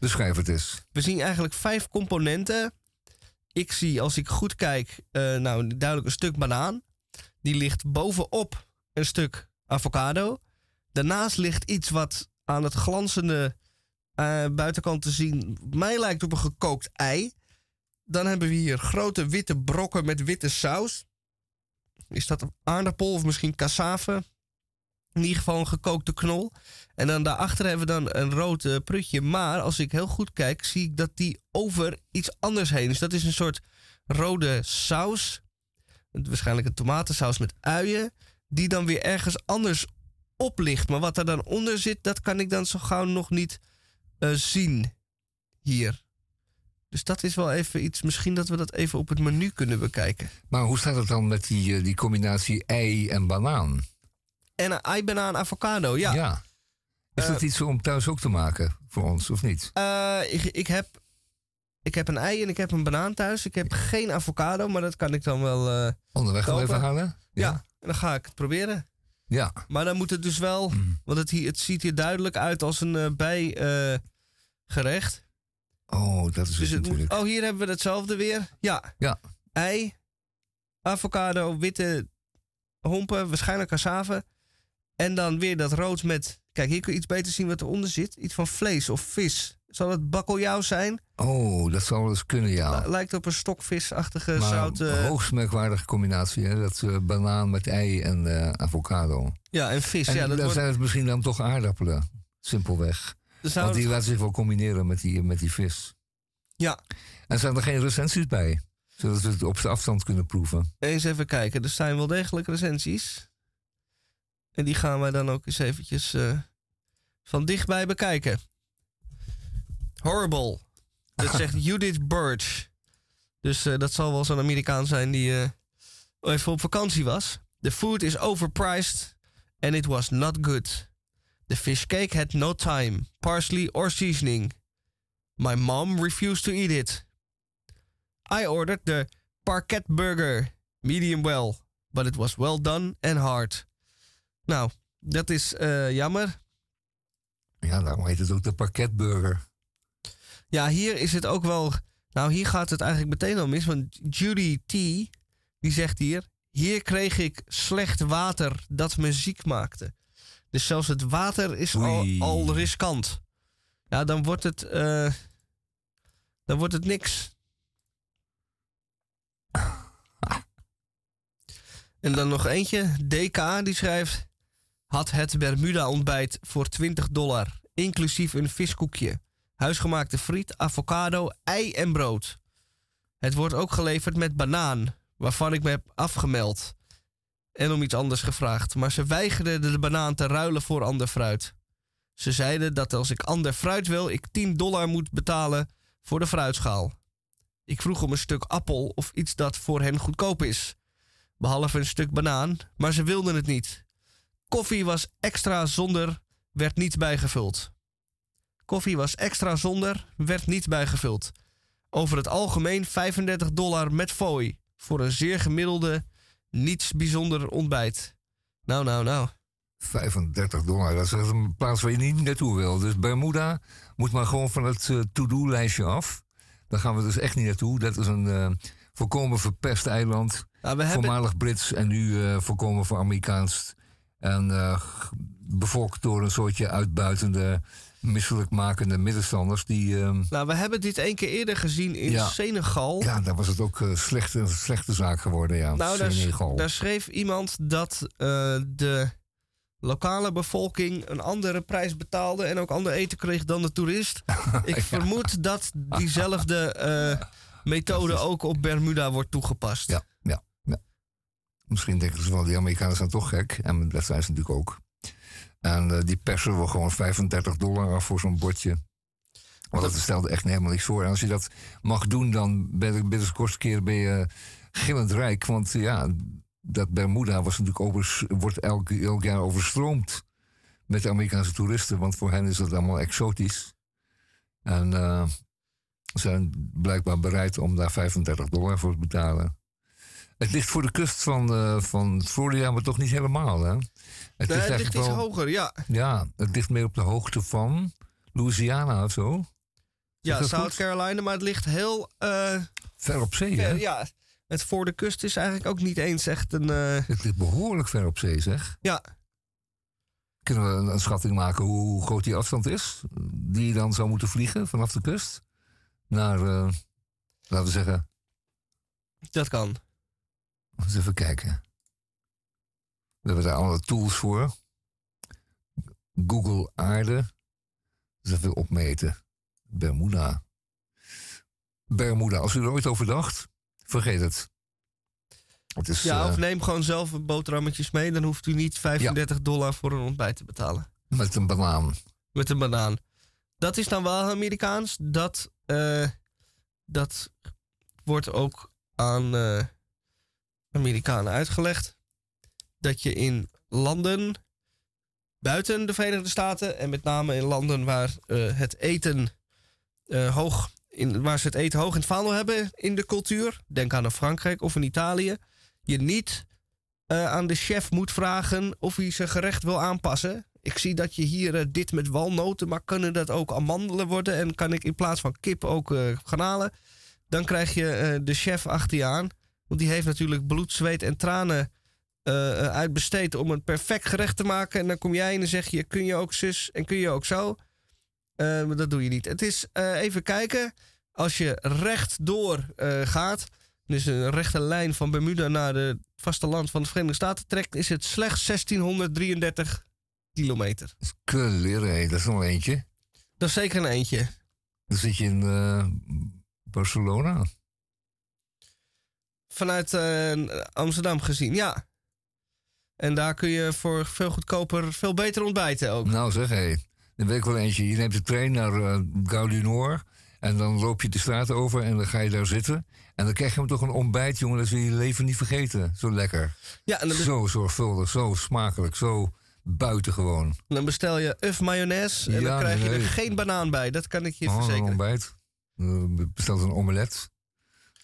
beschrijf het eens. We zien eigenlijk vijf componenten. Ik zie, als ik goed kijk, eh, nou duidelijk een stuk banaan. Die ligt bovenop een stuk avocado. Daarnaast ligt iets wat aan het glanzende eh, buitenkant te zien mij lijkt op een gekookt ei. Dan hebben we hier grote witte brokken met witte saus. Is dat een aardappel of misschien cassave? In ieder geval een gekookte knol. En dan daarachter hebben we dan een rood eh, prutje. Maar als ik heel goed kijk, zie ik dat die over iets anders heen is. Dat is een soort rode saus. Waarschijnlijk een tomatensaus met uien. Die dan weer ergens anders op ligt. Maar wat er dan onder zit, dat kan ik dan zo gauw nog niet eh, zien. Hier. Dus dat is wel even iets. Misschien dat we dat even op het menu kunnen bekijken. Maar hoe staat het dan met die, eh, die combinatie ei en banaan? En een ei, banaan, avocado. Ja. Is dat Eh, iets om thuis ook te maken voor ons, of niet? Eh, ik, ik, heb, ik heb een ei en ik heb een banaan thuis. Ik heb geen avocado, maar dat kan ik dan wel. eh, Onderweg wel even halen? Ja. en dan ga ik het proberen. Ja. Maar dan moet het dus wel, Mm. want het, hier, het ziet hier duidelijk uit als een bijgerecht. Oh, dat is dus het moet, natuurlijk. oh, hier hebben we hetzelfde weer. Ja. Ja. Ei, avocado, witte hompen, waarschijnlijk cassave. En dan weer dat rood met. Kijk, hier kun je iets beter zien wat eronder zit. Iets van vlees of vis. Zal het bakkeljauw zijn? Oh, dat zou wel eens kunnen, ja. Li- Lijkt op een stokvisachtige maar zout. eh, hoogst merkwaardige combinatie, hè? Dat eh, banaan met ei en eh, avocado. ja, en vis. En ja, dat dan wordt, zijn het misschien dan toch aardappelen. Simpelweg. Want die het- laten zich wel combineren met die, met die vis. Ja, En zijn er geen recensies bij? Zodat we het op de afstand kunnen proeven. eens even kijken. Er zijn wel degelijk recensies. En die gaan wij dan ook eens eventjes eh, van dichtbij bekijken. Horrible. Dat zegt (laughs) Judith Birch. Dus eh, dat zal wel zo'n Amerikaan zijn die eh, even op vakantie was. The food is overpriced and it was not good. The fish cake had no time, parsley or seasoning. My mom refused to eat it. I ordered the parquet burger, medium well, but it was well done and hard. Nou, dat is eh, jammer. Ja, daarom heet het ook de pakketburger. Ja, hier is het ook wel. Nou, hier gaat het eigenlijk meteen al mis. Want Judy T. die zegt hier. Hier kreeg ik slecht water dat me ziek maakte. Dus zelfs het water is al, al riskant. Ja, dan wordt het. eh, dan wordt het niks. (laughs) En dan nog eentje. DK die schrijft. Had het Bermuda-ontbijt voor 20 dollar. Inclusief een viskoekje. Huisgemaakte friet, avocado, ei en brood. Het wordt ook geleverd met banaan, waarvan ik me heb afgemeld. En om iets anders gevraagd. Maar ze weigerden de banaan te ruilen voor ander fruit. Ze zeiden dat als ik ander fruit wil, ik 10 dollar moet betalen voor de fruitschaal. Ik vroeg om een stuk appel of iets dat voor hen goedkoop is. Behalve een stuk banaan, maar ze wilden het niet. Koffie was extra zonder, werd niet bijgevuld. Koffie was extra zonder, werd niet bijgevuld. Over het algemeen 35 dollar met fooi. Voor een zeer gemiddelde, niets bijzonder ontbijt. Nou, nou, nou. 35 dollar, dat is een plaats waar je niet naartoe wil. Dus Bermuda moet maar gewoon van het eh, to-do-lijstje af. Daar gaan we dus echt niet naartoe. Dat is een eh, volkomen verpest eiland. Nou, we hebben, Voormalig Brits en nu eh volkomen voor Amerikaans. En eh, bevolkt door een soortje uitbuitende, misselijkmakende middenstanders. Die, eh, nou, we hebben dit één keer eerder gezien in Ja. Senegal. ja, daar was het ook slecht, een slechte zaak geworden. Ja, Nou, daar, Senegal. daar schreef iemand dat eh, de lokale bevolking een andere prijs betaalde en ook ander eten kreeg dan de toerist. (laughs) Ik vermoed dat diezelfde (laughs) methode ook op Bermuda wordt toegepast. Ja, ja. Misschien denken ze wel, die Amerikanen zijn toch gek. En dat zijn ze natuurlijk ook. En eh, die persen we gewoon 35 dollar af voor zo'n bordje. Want dat stelde echt helemaal niks voor. En als je dat mag doen, dan ben je binnen de kortste keer ben je gillend rijk. Want ja, dat Bermuda was natuurlijk overs- wordt elk, elk jaar overstroomd met Amerikaanse toeristen. Want voor hen is dat allemaal exotisch. En eh, ze zijn blijkbaar bereid om daar 35 dollar voor te betalen. Het ligt voor de kust van, eh, van Florida, maar toch niet helemaal. Hè? Het Nee, het ligt iets wel- hoger, ja. Ja, het ligt meer op de hoogte van Louisiana of zo. Ja, South goed? Carolina, maar het ligt heel... eh, Ver op zee, hè? ver, ja, het voor de kust is eigenlijk ook niet eens echt een... eh, Het ligt behoorlijk ver op zee, zeg. ja, Kunnen we een, een schatting maken hoe, groot die afstand is? Die je dan zou moeten vliegen vanaf de kust? Naar, eh, laten we zeggen, dat kan. Eens even kijken. We hebben daar alle tools voor. Google aarde. Dus even opmeten. Bermuda. Bermuda, als u er ooit over dacht, vergeet het. Het is, Ja, eh, of neem gewoon zelf boterhammetjes mee. Dan hoeft u niet 35 dollar voor een ontbijt te betalen. met een banaan. Met een banaan. Dat is dan wel Amerikaans. Dat, eh, dat wordt ook aan eh, Amerikanen uitgelegd. Dat je in landen buiten de Verenigde Staten... en met name in landen waar eh, het eten eh, hoog... In, waar ze het eten hoog in het vaandel hebben in de cultuur... denk aan Frankrijk of in Italië... je niet eh, aan de chef moet vragen of hij zijn gerecht wil aanpassen. Ik zie dat je hier dit met walnoten, maar kunnen dat ook amandelen worden? En kan ik in plaats van kip ook garnalen? Dan krijg je de chef achter je aan. Want die heeft natuurlijk bloed, zweet en tranen eh, uitbesteed om een perfect gerecht te maken. En dan kom jij en dan zeg je, kun je ook zus en kun je ook zo? Eh, maar dat doe je niet. Het is even kijken. Als je rechtdoor gaat, dus een rechte lijn van Bermuda naar het vasteland van de Verenigde Staten trekt, is het slechts 1633 kilometer. Kleren, dat is nog eentje. Dat is zeker een eentje. Dan zit je in Barcelona. Vanuit eh, Amsterdam gezien, ja. En daar kun je voor veel goedkoper, veel beter ontbijten ook. Nou zeg, hé. Dan weet ik wel eentje. Je neemt de trein naar eh Gare du Nord. En dan loop je de straat over en dan ga je daar zitten. En dan krijg je hem toch een ontbijt, jongen. Dat wil je je leven niet vergeten. Zo lekker. Ja, en dan, Zo zorgvuldig, zo smakelijk, zo buitengewoon. dan bestel je uf mayonaise en Ja, dan krijg je nee. er geen banaan bij. Dat kan ik je Oh, een verzekeren. ontbijt. Eh, bestelt een omelet.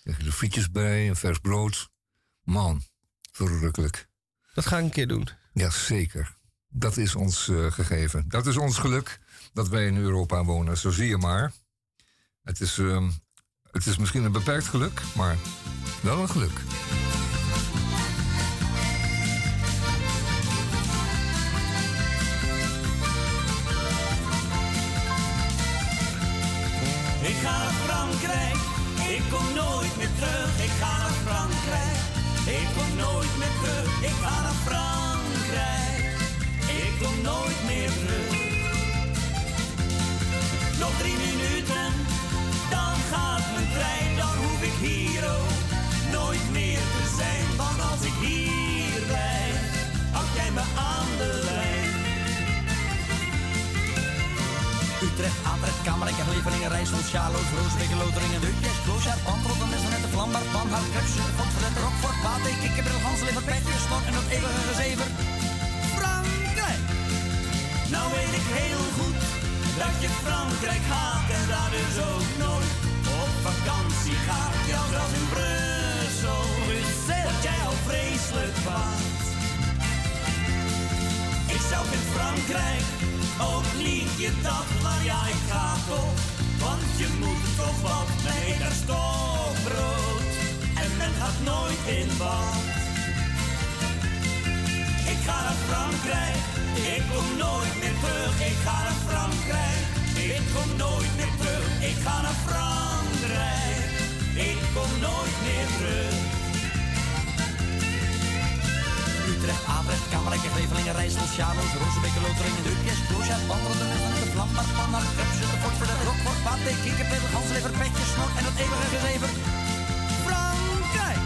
Krijg je er frietjes bij, een vers brood. Man, verrukkelijk. Dat ga ik een keer doen. Ja, zeker. Dat is ons eh, gegeven. Dat is ons geluk dat wij in Europa wonen. Zo zie je maar. Het is, ehm, het is misschien een beperkt geluk, maar wel een geluk. Utrecht, Atrecht, Kamerijk, Leveringen, Rijssel, Sjaloos, Roosbeek, Loteringen, Deukjes, Kloosjaar, Pantrot, en Messen, de Vlambaar, Kruipsje, Fort, Verlet, Rockfort, Pate, Kikkerbril, Ganslever, Petje, Slot en dat eeuwige gezever. Frankrijk! Nou weet ik heel goed dat je Frankrijk haat en daar dus ook nooit op vakantie gaat. Ja, zelfs in Brussel, dat jij al vreselijk vaart. Ik zelf in Frankrijk, ook niet je dat, maar ja, ik ga toch. Want je moet toch wat mee, daar stokbrood. En men gaat nooit in bad. Ik ga naar Frankrijk, ik kom nooit meer terug. Ik ga naar Frankrijk, ik kom nooit meer terug. Ik ga naar Frankrijk, ik kom nooit meer terug. Utrecht, Avrecht, Kamerijk, Grevelingen, Rijssel, Sjaloos, Rozenbeek, Loteringen, Deukjes, Kloosjaar, Wandelen, de Messen, de Vlambaar, Panhard, Krepsje, de Fort, Verlet, Rockfort, Pate, Kikkerpil, Snor en het eeuwige gezever. Frankrijk!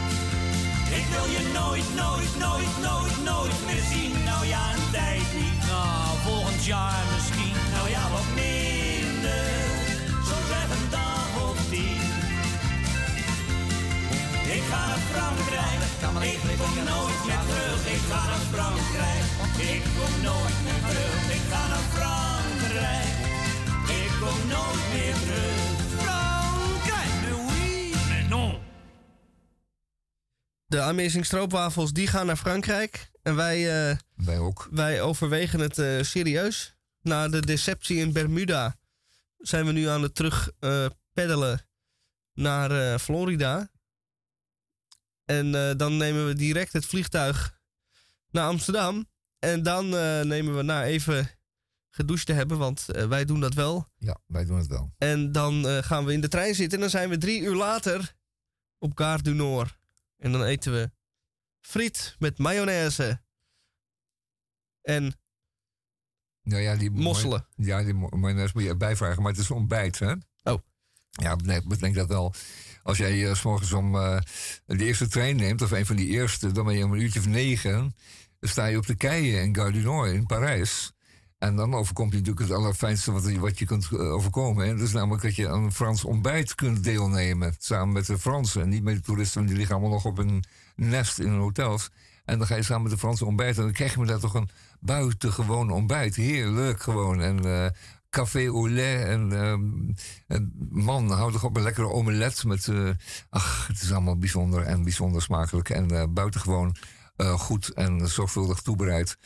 Ik wil je nooit, nooit, nooit, nooit, nooit meer zien. Nou ja, een tijd niet. Nou, volgend jaar misschien. Nou ja, wat minder. naar Frankrijk. Ik kom nooit meer terug, ik ga naar Frankrijk. Ik kom nooit meer terug, ik ga naar Frankrijk. Ik kom nooit meer terug. Frankrijk. De Amazing Stroopwafels, die gaan naar Frankrijk. En wij, eh, wij, ook. wij overwegen het eh, serieus. Na de deceptie in Bermuda zijn we nu aan het terug uh, peddelen naar Florida. En eh, dan nemen we direct het vliegtuig naar Amsterdam. En dan eh, nemen we na even gedoucht te hebben, want eh, wij doen dat wel. Ja, wij doen het wel. En dan gaan we in de trein zitten en dan zijn we drie uur later op Gare du Nord. En dan eten we friet met mayonaise. En Nou ja, die Mosselen. Ja, die mayonaise moet je erbij vragen, maar het is ontbijt, hè? Oh. Ja, nee, ik denk dat wel. Als jij eh, s morgens om eh, de eerste trein neemt, of een van die eerste, dan ben je om een uurtje of negen. Dan sta je op de keien in Gare du Nord in Parijs. En dan overkomt je natuurlijk het allerfijnste wat, je- wat je kunt eh, overkomen. En dat is namelijk dat je aan een Frans ontbijt kunt deelnemen. Samen met de Fransen. En niet met de toeristen, want die liggen allemaal nog op een nest in hotels. En dan ga je samen met de Fransen ontbijten. En dan krijg je me daar toch een buitengewoon ontbijt. Heerlijk gewoon. En café au lait. En, ehm, man, hou toch op een lekkere omelet. Met, eh, ach, het is allemaal bijzonder en bijzonder smakelijk. En eh, buitengewoon eh, goed en zorgvuldig toebereid.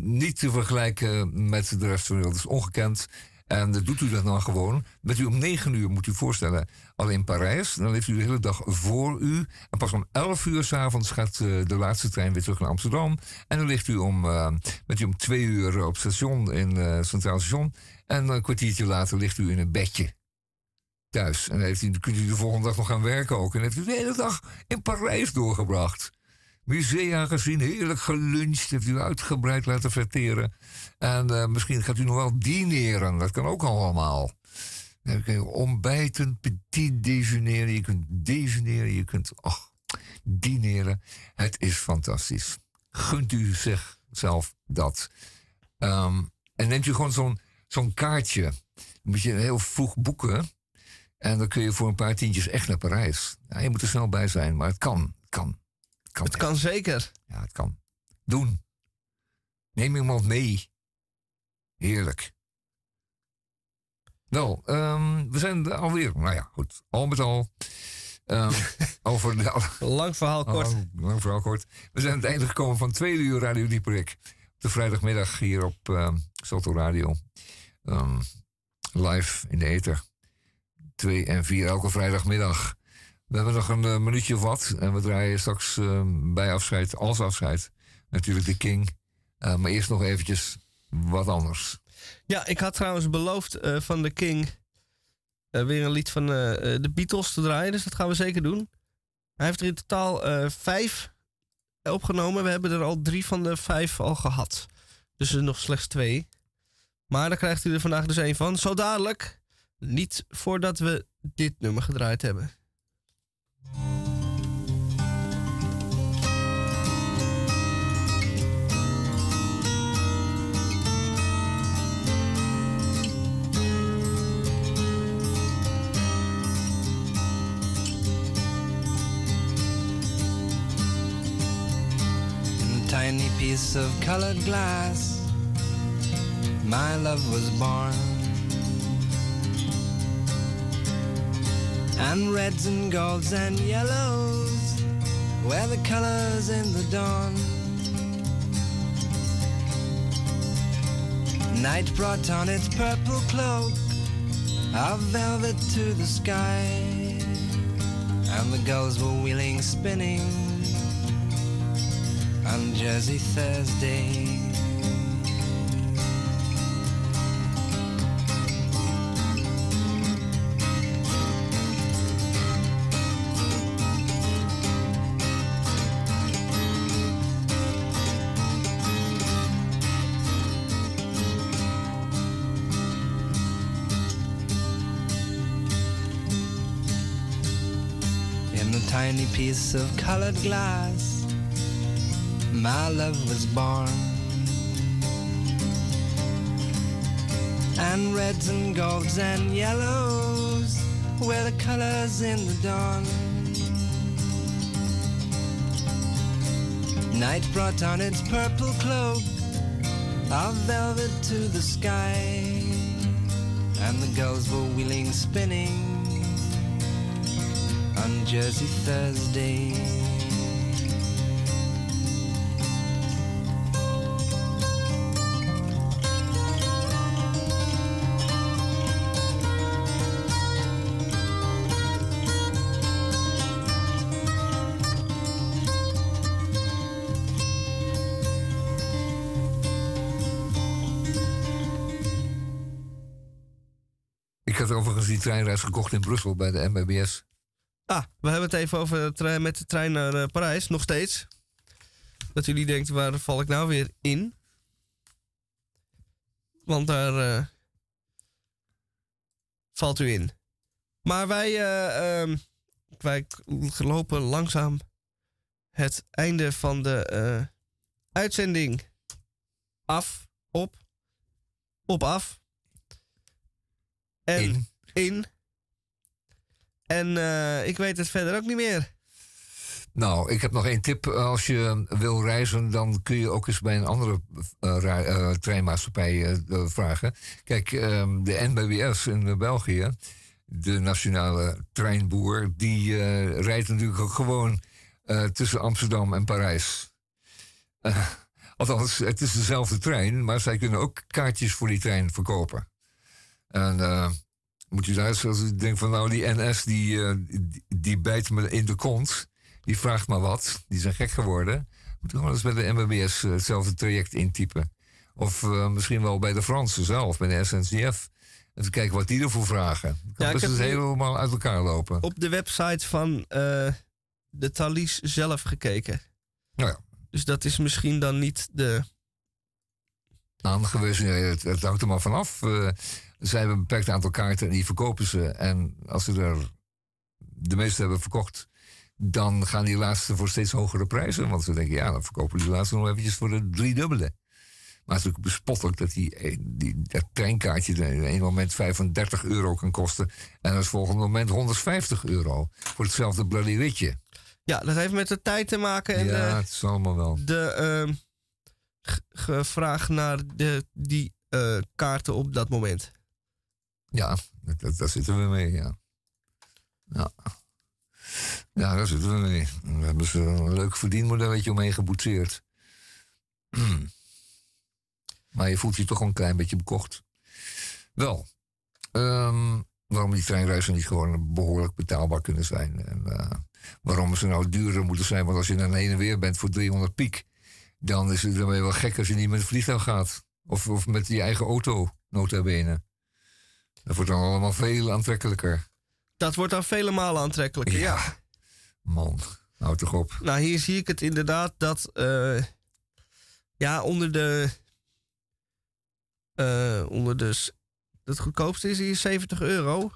Niet te vergelijken met de rest van de wereld. Dat is ongekend. En dat doet u dat dan gewoon. Met u om negen uur moet u voorstellen, al in Parijs. Dan heeft u de hele dag voor u. En pas om elf uur s'avonds gaat eh, de laatste trein weer terug naar Amsterdam. En dan ligt u om, met u om twee uur op station in eh Centraal Station. En een kwartiertje later ligt u in een bedje. Thuis. En dan heeft u, kunt u de volgende dag nog gaan werken ook. En dan heeft u de hele dag in Parijs doorgebracht. Musea gezien, heerlijk geluncht, heeft u uitgebreid laten verteren. En eh, misschien gaat u nog wel dineren, dat kan ook allemaal. Dan je ontbijten, petit déjeuneren, je kunt dejeuneren, je kunt ach, dineren. Het is fantastisch. Gunt u zichzelf dat. Ehm, en neemt u gewoon zo'n zo'n kaartje. Dan moet je heel vroeg boeken. En dan kun je voor een paar tientjes echt naar Parijs. Ja, je moet er snel bij zijn, maar het kan. Het kan. Het kan, het kan zeker. Ja, het kan. Doen. Neem iemand mee. Heerlijk. Ehm, we zijn er alweer. Nou ja, goed. Al met al. ehm, (laughs) over de, Lang verhaal kort. Lang, lang verhaal kort. We zijn aan het einde gekomen van tweede uur Radio Dieperik. Op de vrijdagmiddag hier op ehm Salto Radio. Live in de ether. Twee en vier elke vrijdagmiddag. We hebben nog een eh, minuutje of wat. En we draaien straks ehm, bij afscheid, als afscheid, natuurlijk de King. Eh, maar eerst nog eventjes wat anders. Ja, ik had trouwens beloofd eh, van de King eh, weer een lied van eh, eh, de Beatles te draaien. Dus dat gaan we zeker doen. Hij heeft er in totaal eh, vijf opgenomen. We hebben er al drie van de vijf al gehad. Dus er nog slechts twee. Maar daar krijgt u er vandaag dus één van. Zo dadelijk. Niet voordat we dit nummer gedraaid hebben. Tiny piece of colored glass, my love was born. And reds and golds and yellows were the colors in the dawn. Night brought on its purple cloak of velvet to the sky, and the gulls were wheeling, spinning on Jersey Thursday. Piece of colored glass, my love was born. And reds and golds and yellows were the colors in the dawn. Night brought on its purple cloak of velvet to the sky, and the gulls were wheeling, spinning Jersey Thursday. Ik had overigens die treinreis gekocht in Brussel bij de MBBS. Ah, we hebben het even over trein- met de trein naar eh, Parijs, nog steeds. Dat jullie denken, waar val ik nou weer in? Want daar eh, valt u in. Maar wij, eh, ehm, wij lopen langzaam het einde van de eh, uitzending af, op, op af. En In. in. En eh, ik weet het verder ook niet meer. Nou, ik heb nog één tip. Als je wil reizen, dan kun je ook eens bij een andere eh, eh, treinmaatschappij vragen. Kijk, ehm, de NBBS in België, de nationale treinboer, die rijdt natuurlijk ook gewoon tussen Amsterdam en Parijs. Althans, het is dezelfde trein, maar zij kunnen ook kaartjes voor die trein verkopen. En moet je luisteren als u denkt van nou, die NS die, eh, die, die bijt me in de kont. Die vraagt maar wat. Die zijn gek geworden. Moet je gewoon eens bij de MBBS eh, hetzelfde traject intypen. Of eh, misschien wel bij de Fransen zelf, bij de SNCF. Even kijken wat die ervoor vragen. Kan Ja, nu- helemaal uit elkaar lopen. Op de website van de Thalys zelf gekeken. Nou ja, Dus dat is misschien dan niet de... aangewezen, het, het hangt er maar vanaf. Eh zij hebben een beperkt aantal kaarten en die verkopen ze. En als ze er de meeste hebben verkocht, dan gaan die laatste voor steeds hogere prijzen. Want ze denken, ja, dan verkopen die laatste nog eventjes voor de driedubbele. Maar het is natuurlijk bespottelijk dat die, die, dat treinkaartje in een moment 35 euro kan kosten. En het volgende moment 150 euro voor hetzelfde bloody ritje. Ja, dat heeft met de tijd te maken en ja, de, het is allemaal wel. de ehm, vraag naar de, die eh, kaarten op dat moment. Ja, daar zitten we mee, ja. Ja. Ja, daar zitten we mee. Daar hebben ze een leuk verdienmodelletje omheen geboetseerd. (clears throat) maar je voelt je toch een klein beetje bekocht. Wel, ehm, waarom die treinreizen niet gewoon behoorlijk betaalbaar kunnen zijn. En eh, waarom ze nou duurder moeten zijn. Want als je naar heen en weer bent voor 300 piek... dan is het dan wel gek als je niet met het vliegtuig gaat. Of, of met je eigen auto, nota bene. Dat wordt dan allemaal veel aantrekkelijker. Dat wordt dan vele malen aantrekkelijker. Ja. Man, hou toch op. Nou, hier zie ik het inderdaad dat... eh, ja, onder de... eh, onder de... Het goedkoopste is hier 70 euro.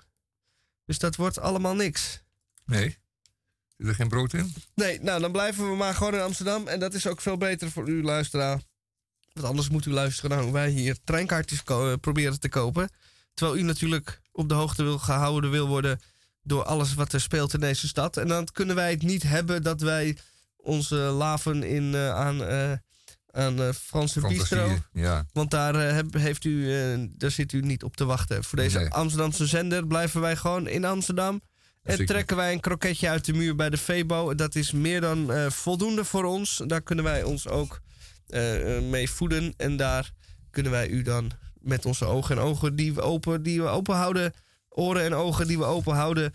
Dus dat wordt allemaal niks. Nee? Zit er geen brood in? Nee, nou dan blijven we maar gewoon in Amsterdam. En dat is ook veel beter voor u, luisteraar. Want anders moet u luisteren naar hoe wij hier treinkaartjes eh, proberen te kopen. Terwijl u natuurlijk op de hoogte wil gehouden wil worden door alles wat er speelt in deze stad. En dan kunnen wij het niet hebben dat wij onze laven in, eh, aan, eh, aan eh, Franse bistro. Ja. Want daar, heb- heeft u, daar zit u niet op te wachten. Voor deze Nee. Amsterdamse zender blijven wij gewoon in Amsterdam. En Zeker. trekken wij een kroketje uit de muur bij de Febo. Dat is meer dan voldoende voor ons. Daar kunnen wij ons ook mee voeden. En daar kunnen wij u dan met onze ogen en ogen die we open, die we open houden. Oren en ogen die we open houden.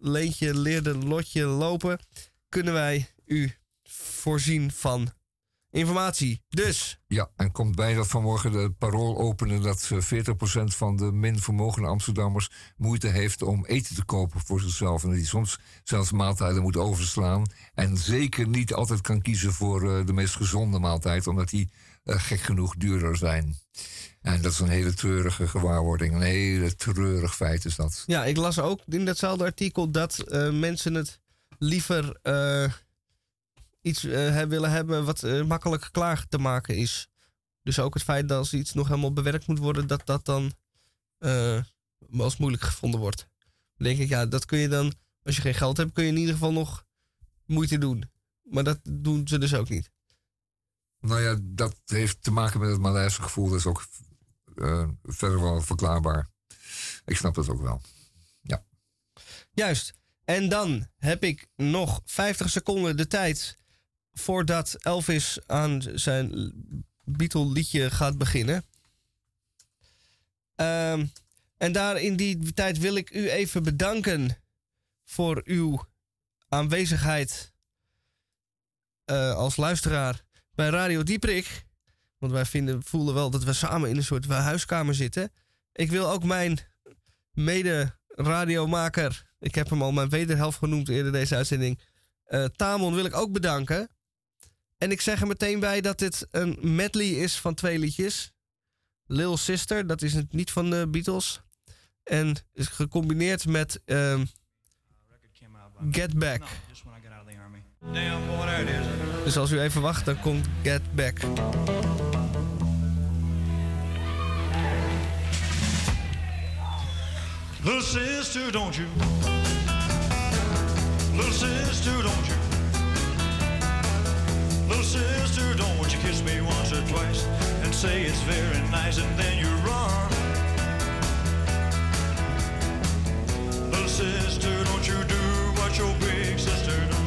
Leentje, leerde, lotje, lopen. Kunnen wij u voorzien van informatie. Dus Ja, en komt bij dat vanmorgen de parool opende dat eh, 40% van de min vermogende Amsterdammers moeite heeft om eten te kopen voor zichzelf. En die soms zelfs maaltijden moet overslaan. En zeker niet altijd kan kiezen voor eh, de meest gezonde maaltijd, omdat die eh, gek genoeg duurder zijn. En dat is een hele treurige gewaarwording. Een hele treurig feit is dat. Ja, ik las ook in datzelfde artikel dat eh, mensen het liever eh, iets eh, willen hebben wat makkelijk klaar te maken is. Dus ook het feit dat als iets nog helemaal bewerkt moet worden, dat dat dan eens moeilijk gevonden wordt. Dan denk ik, ja, dat kun je dan, als je geen geld hebt, kun je in ieder geval nog moeite doen. Maar dat doen ze dus ook niet. Nou ja, dat heeft te maken met het Maleise gevoel. Dat is ook eh, verder wel verklaarbaar. Ik snap dat ook wel. Ja. Juist. En dan heb ik nog 50 seconden de tijd voordat Elvis aan zijn Beatle liedje gaat beginnen. Ehm, en daar in die tijd wil ik u even bedanken voor uw aanwezigheid eh, als luisteraar bij Radio Dieprik. Want wij vinden, voelen wel dat we samen in een soort huiskamer zitten. Ik wil ook mijn mede-radiomaker, ik heb hem al mijn wederhelft genoemd eerder deze uitzending, eh, Tamon wil ik ook bedanken. En ik zeg er meteen bij dat dit een medley is van twee liedjes. Lil Sister, dat is het niet van de Beatles. En is gecombineerd met ehm, Get Back. Dus als u even wacht, dan komt Get Back. Little sister, don't you? Little sister, don't you? Little sister, don't you kiss me once or twice and say it's very nice and then you run. Little sister, don't you do what your big sister does.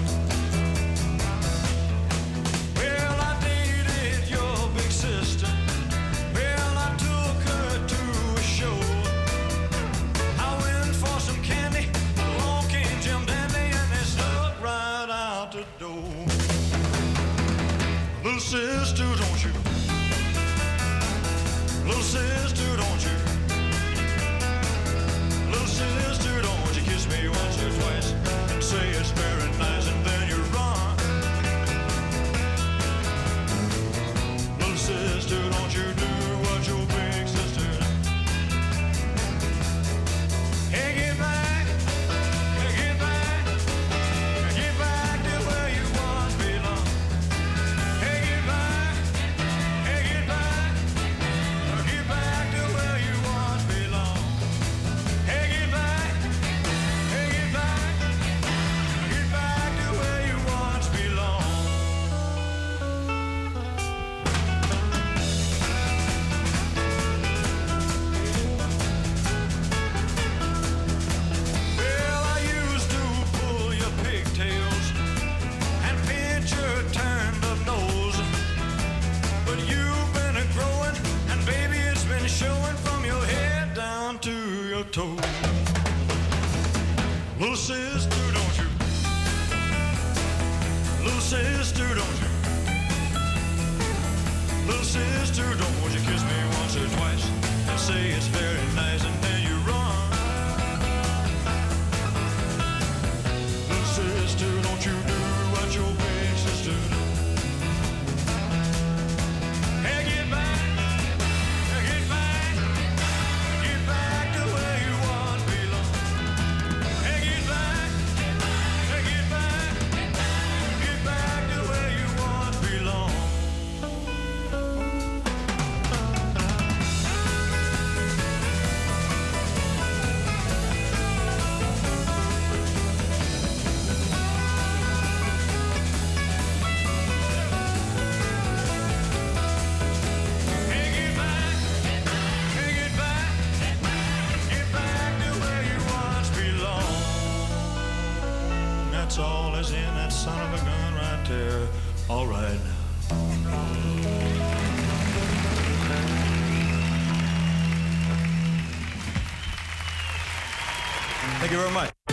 Toes. Little sister, don't you? Little sister, don't you? Little sister, don't you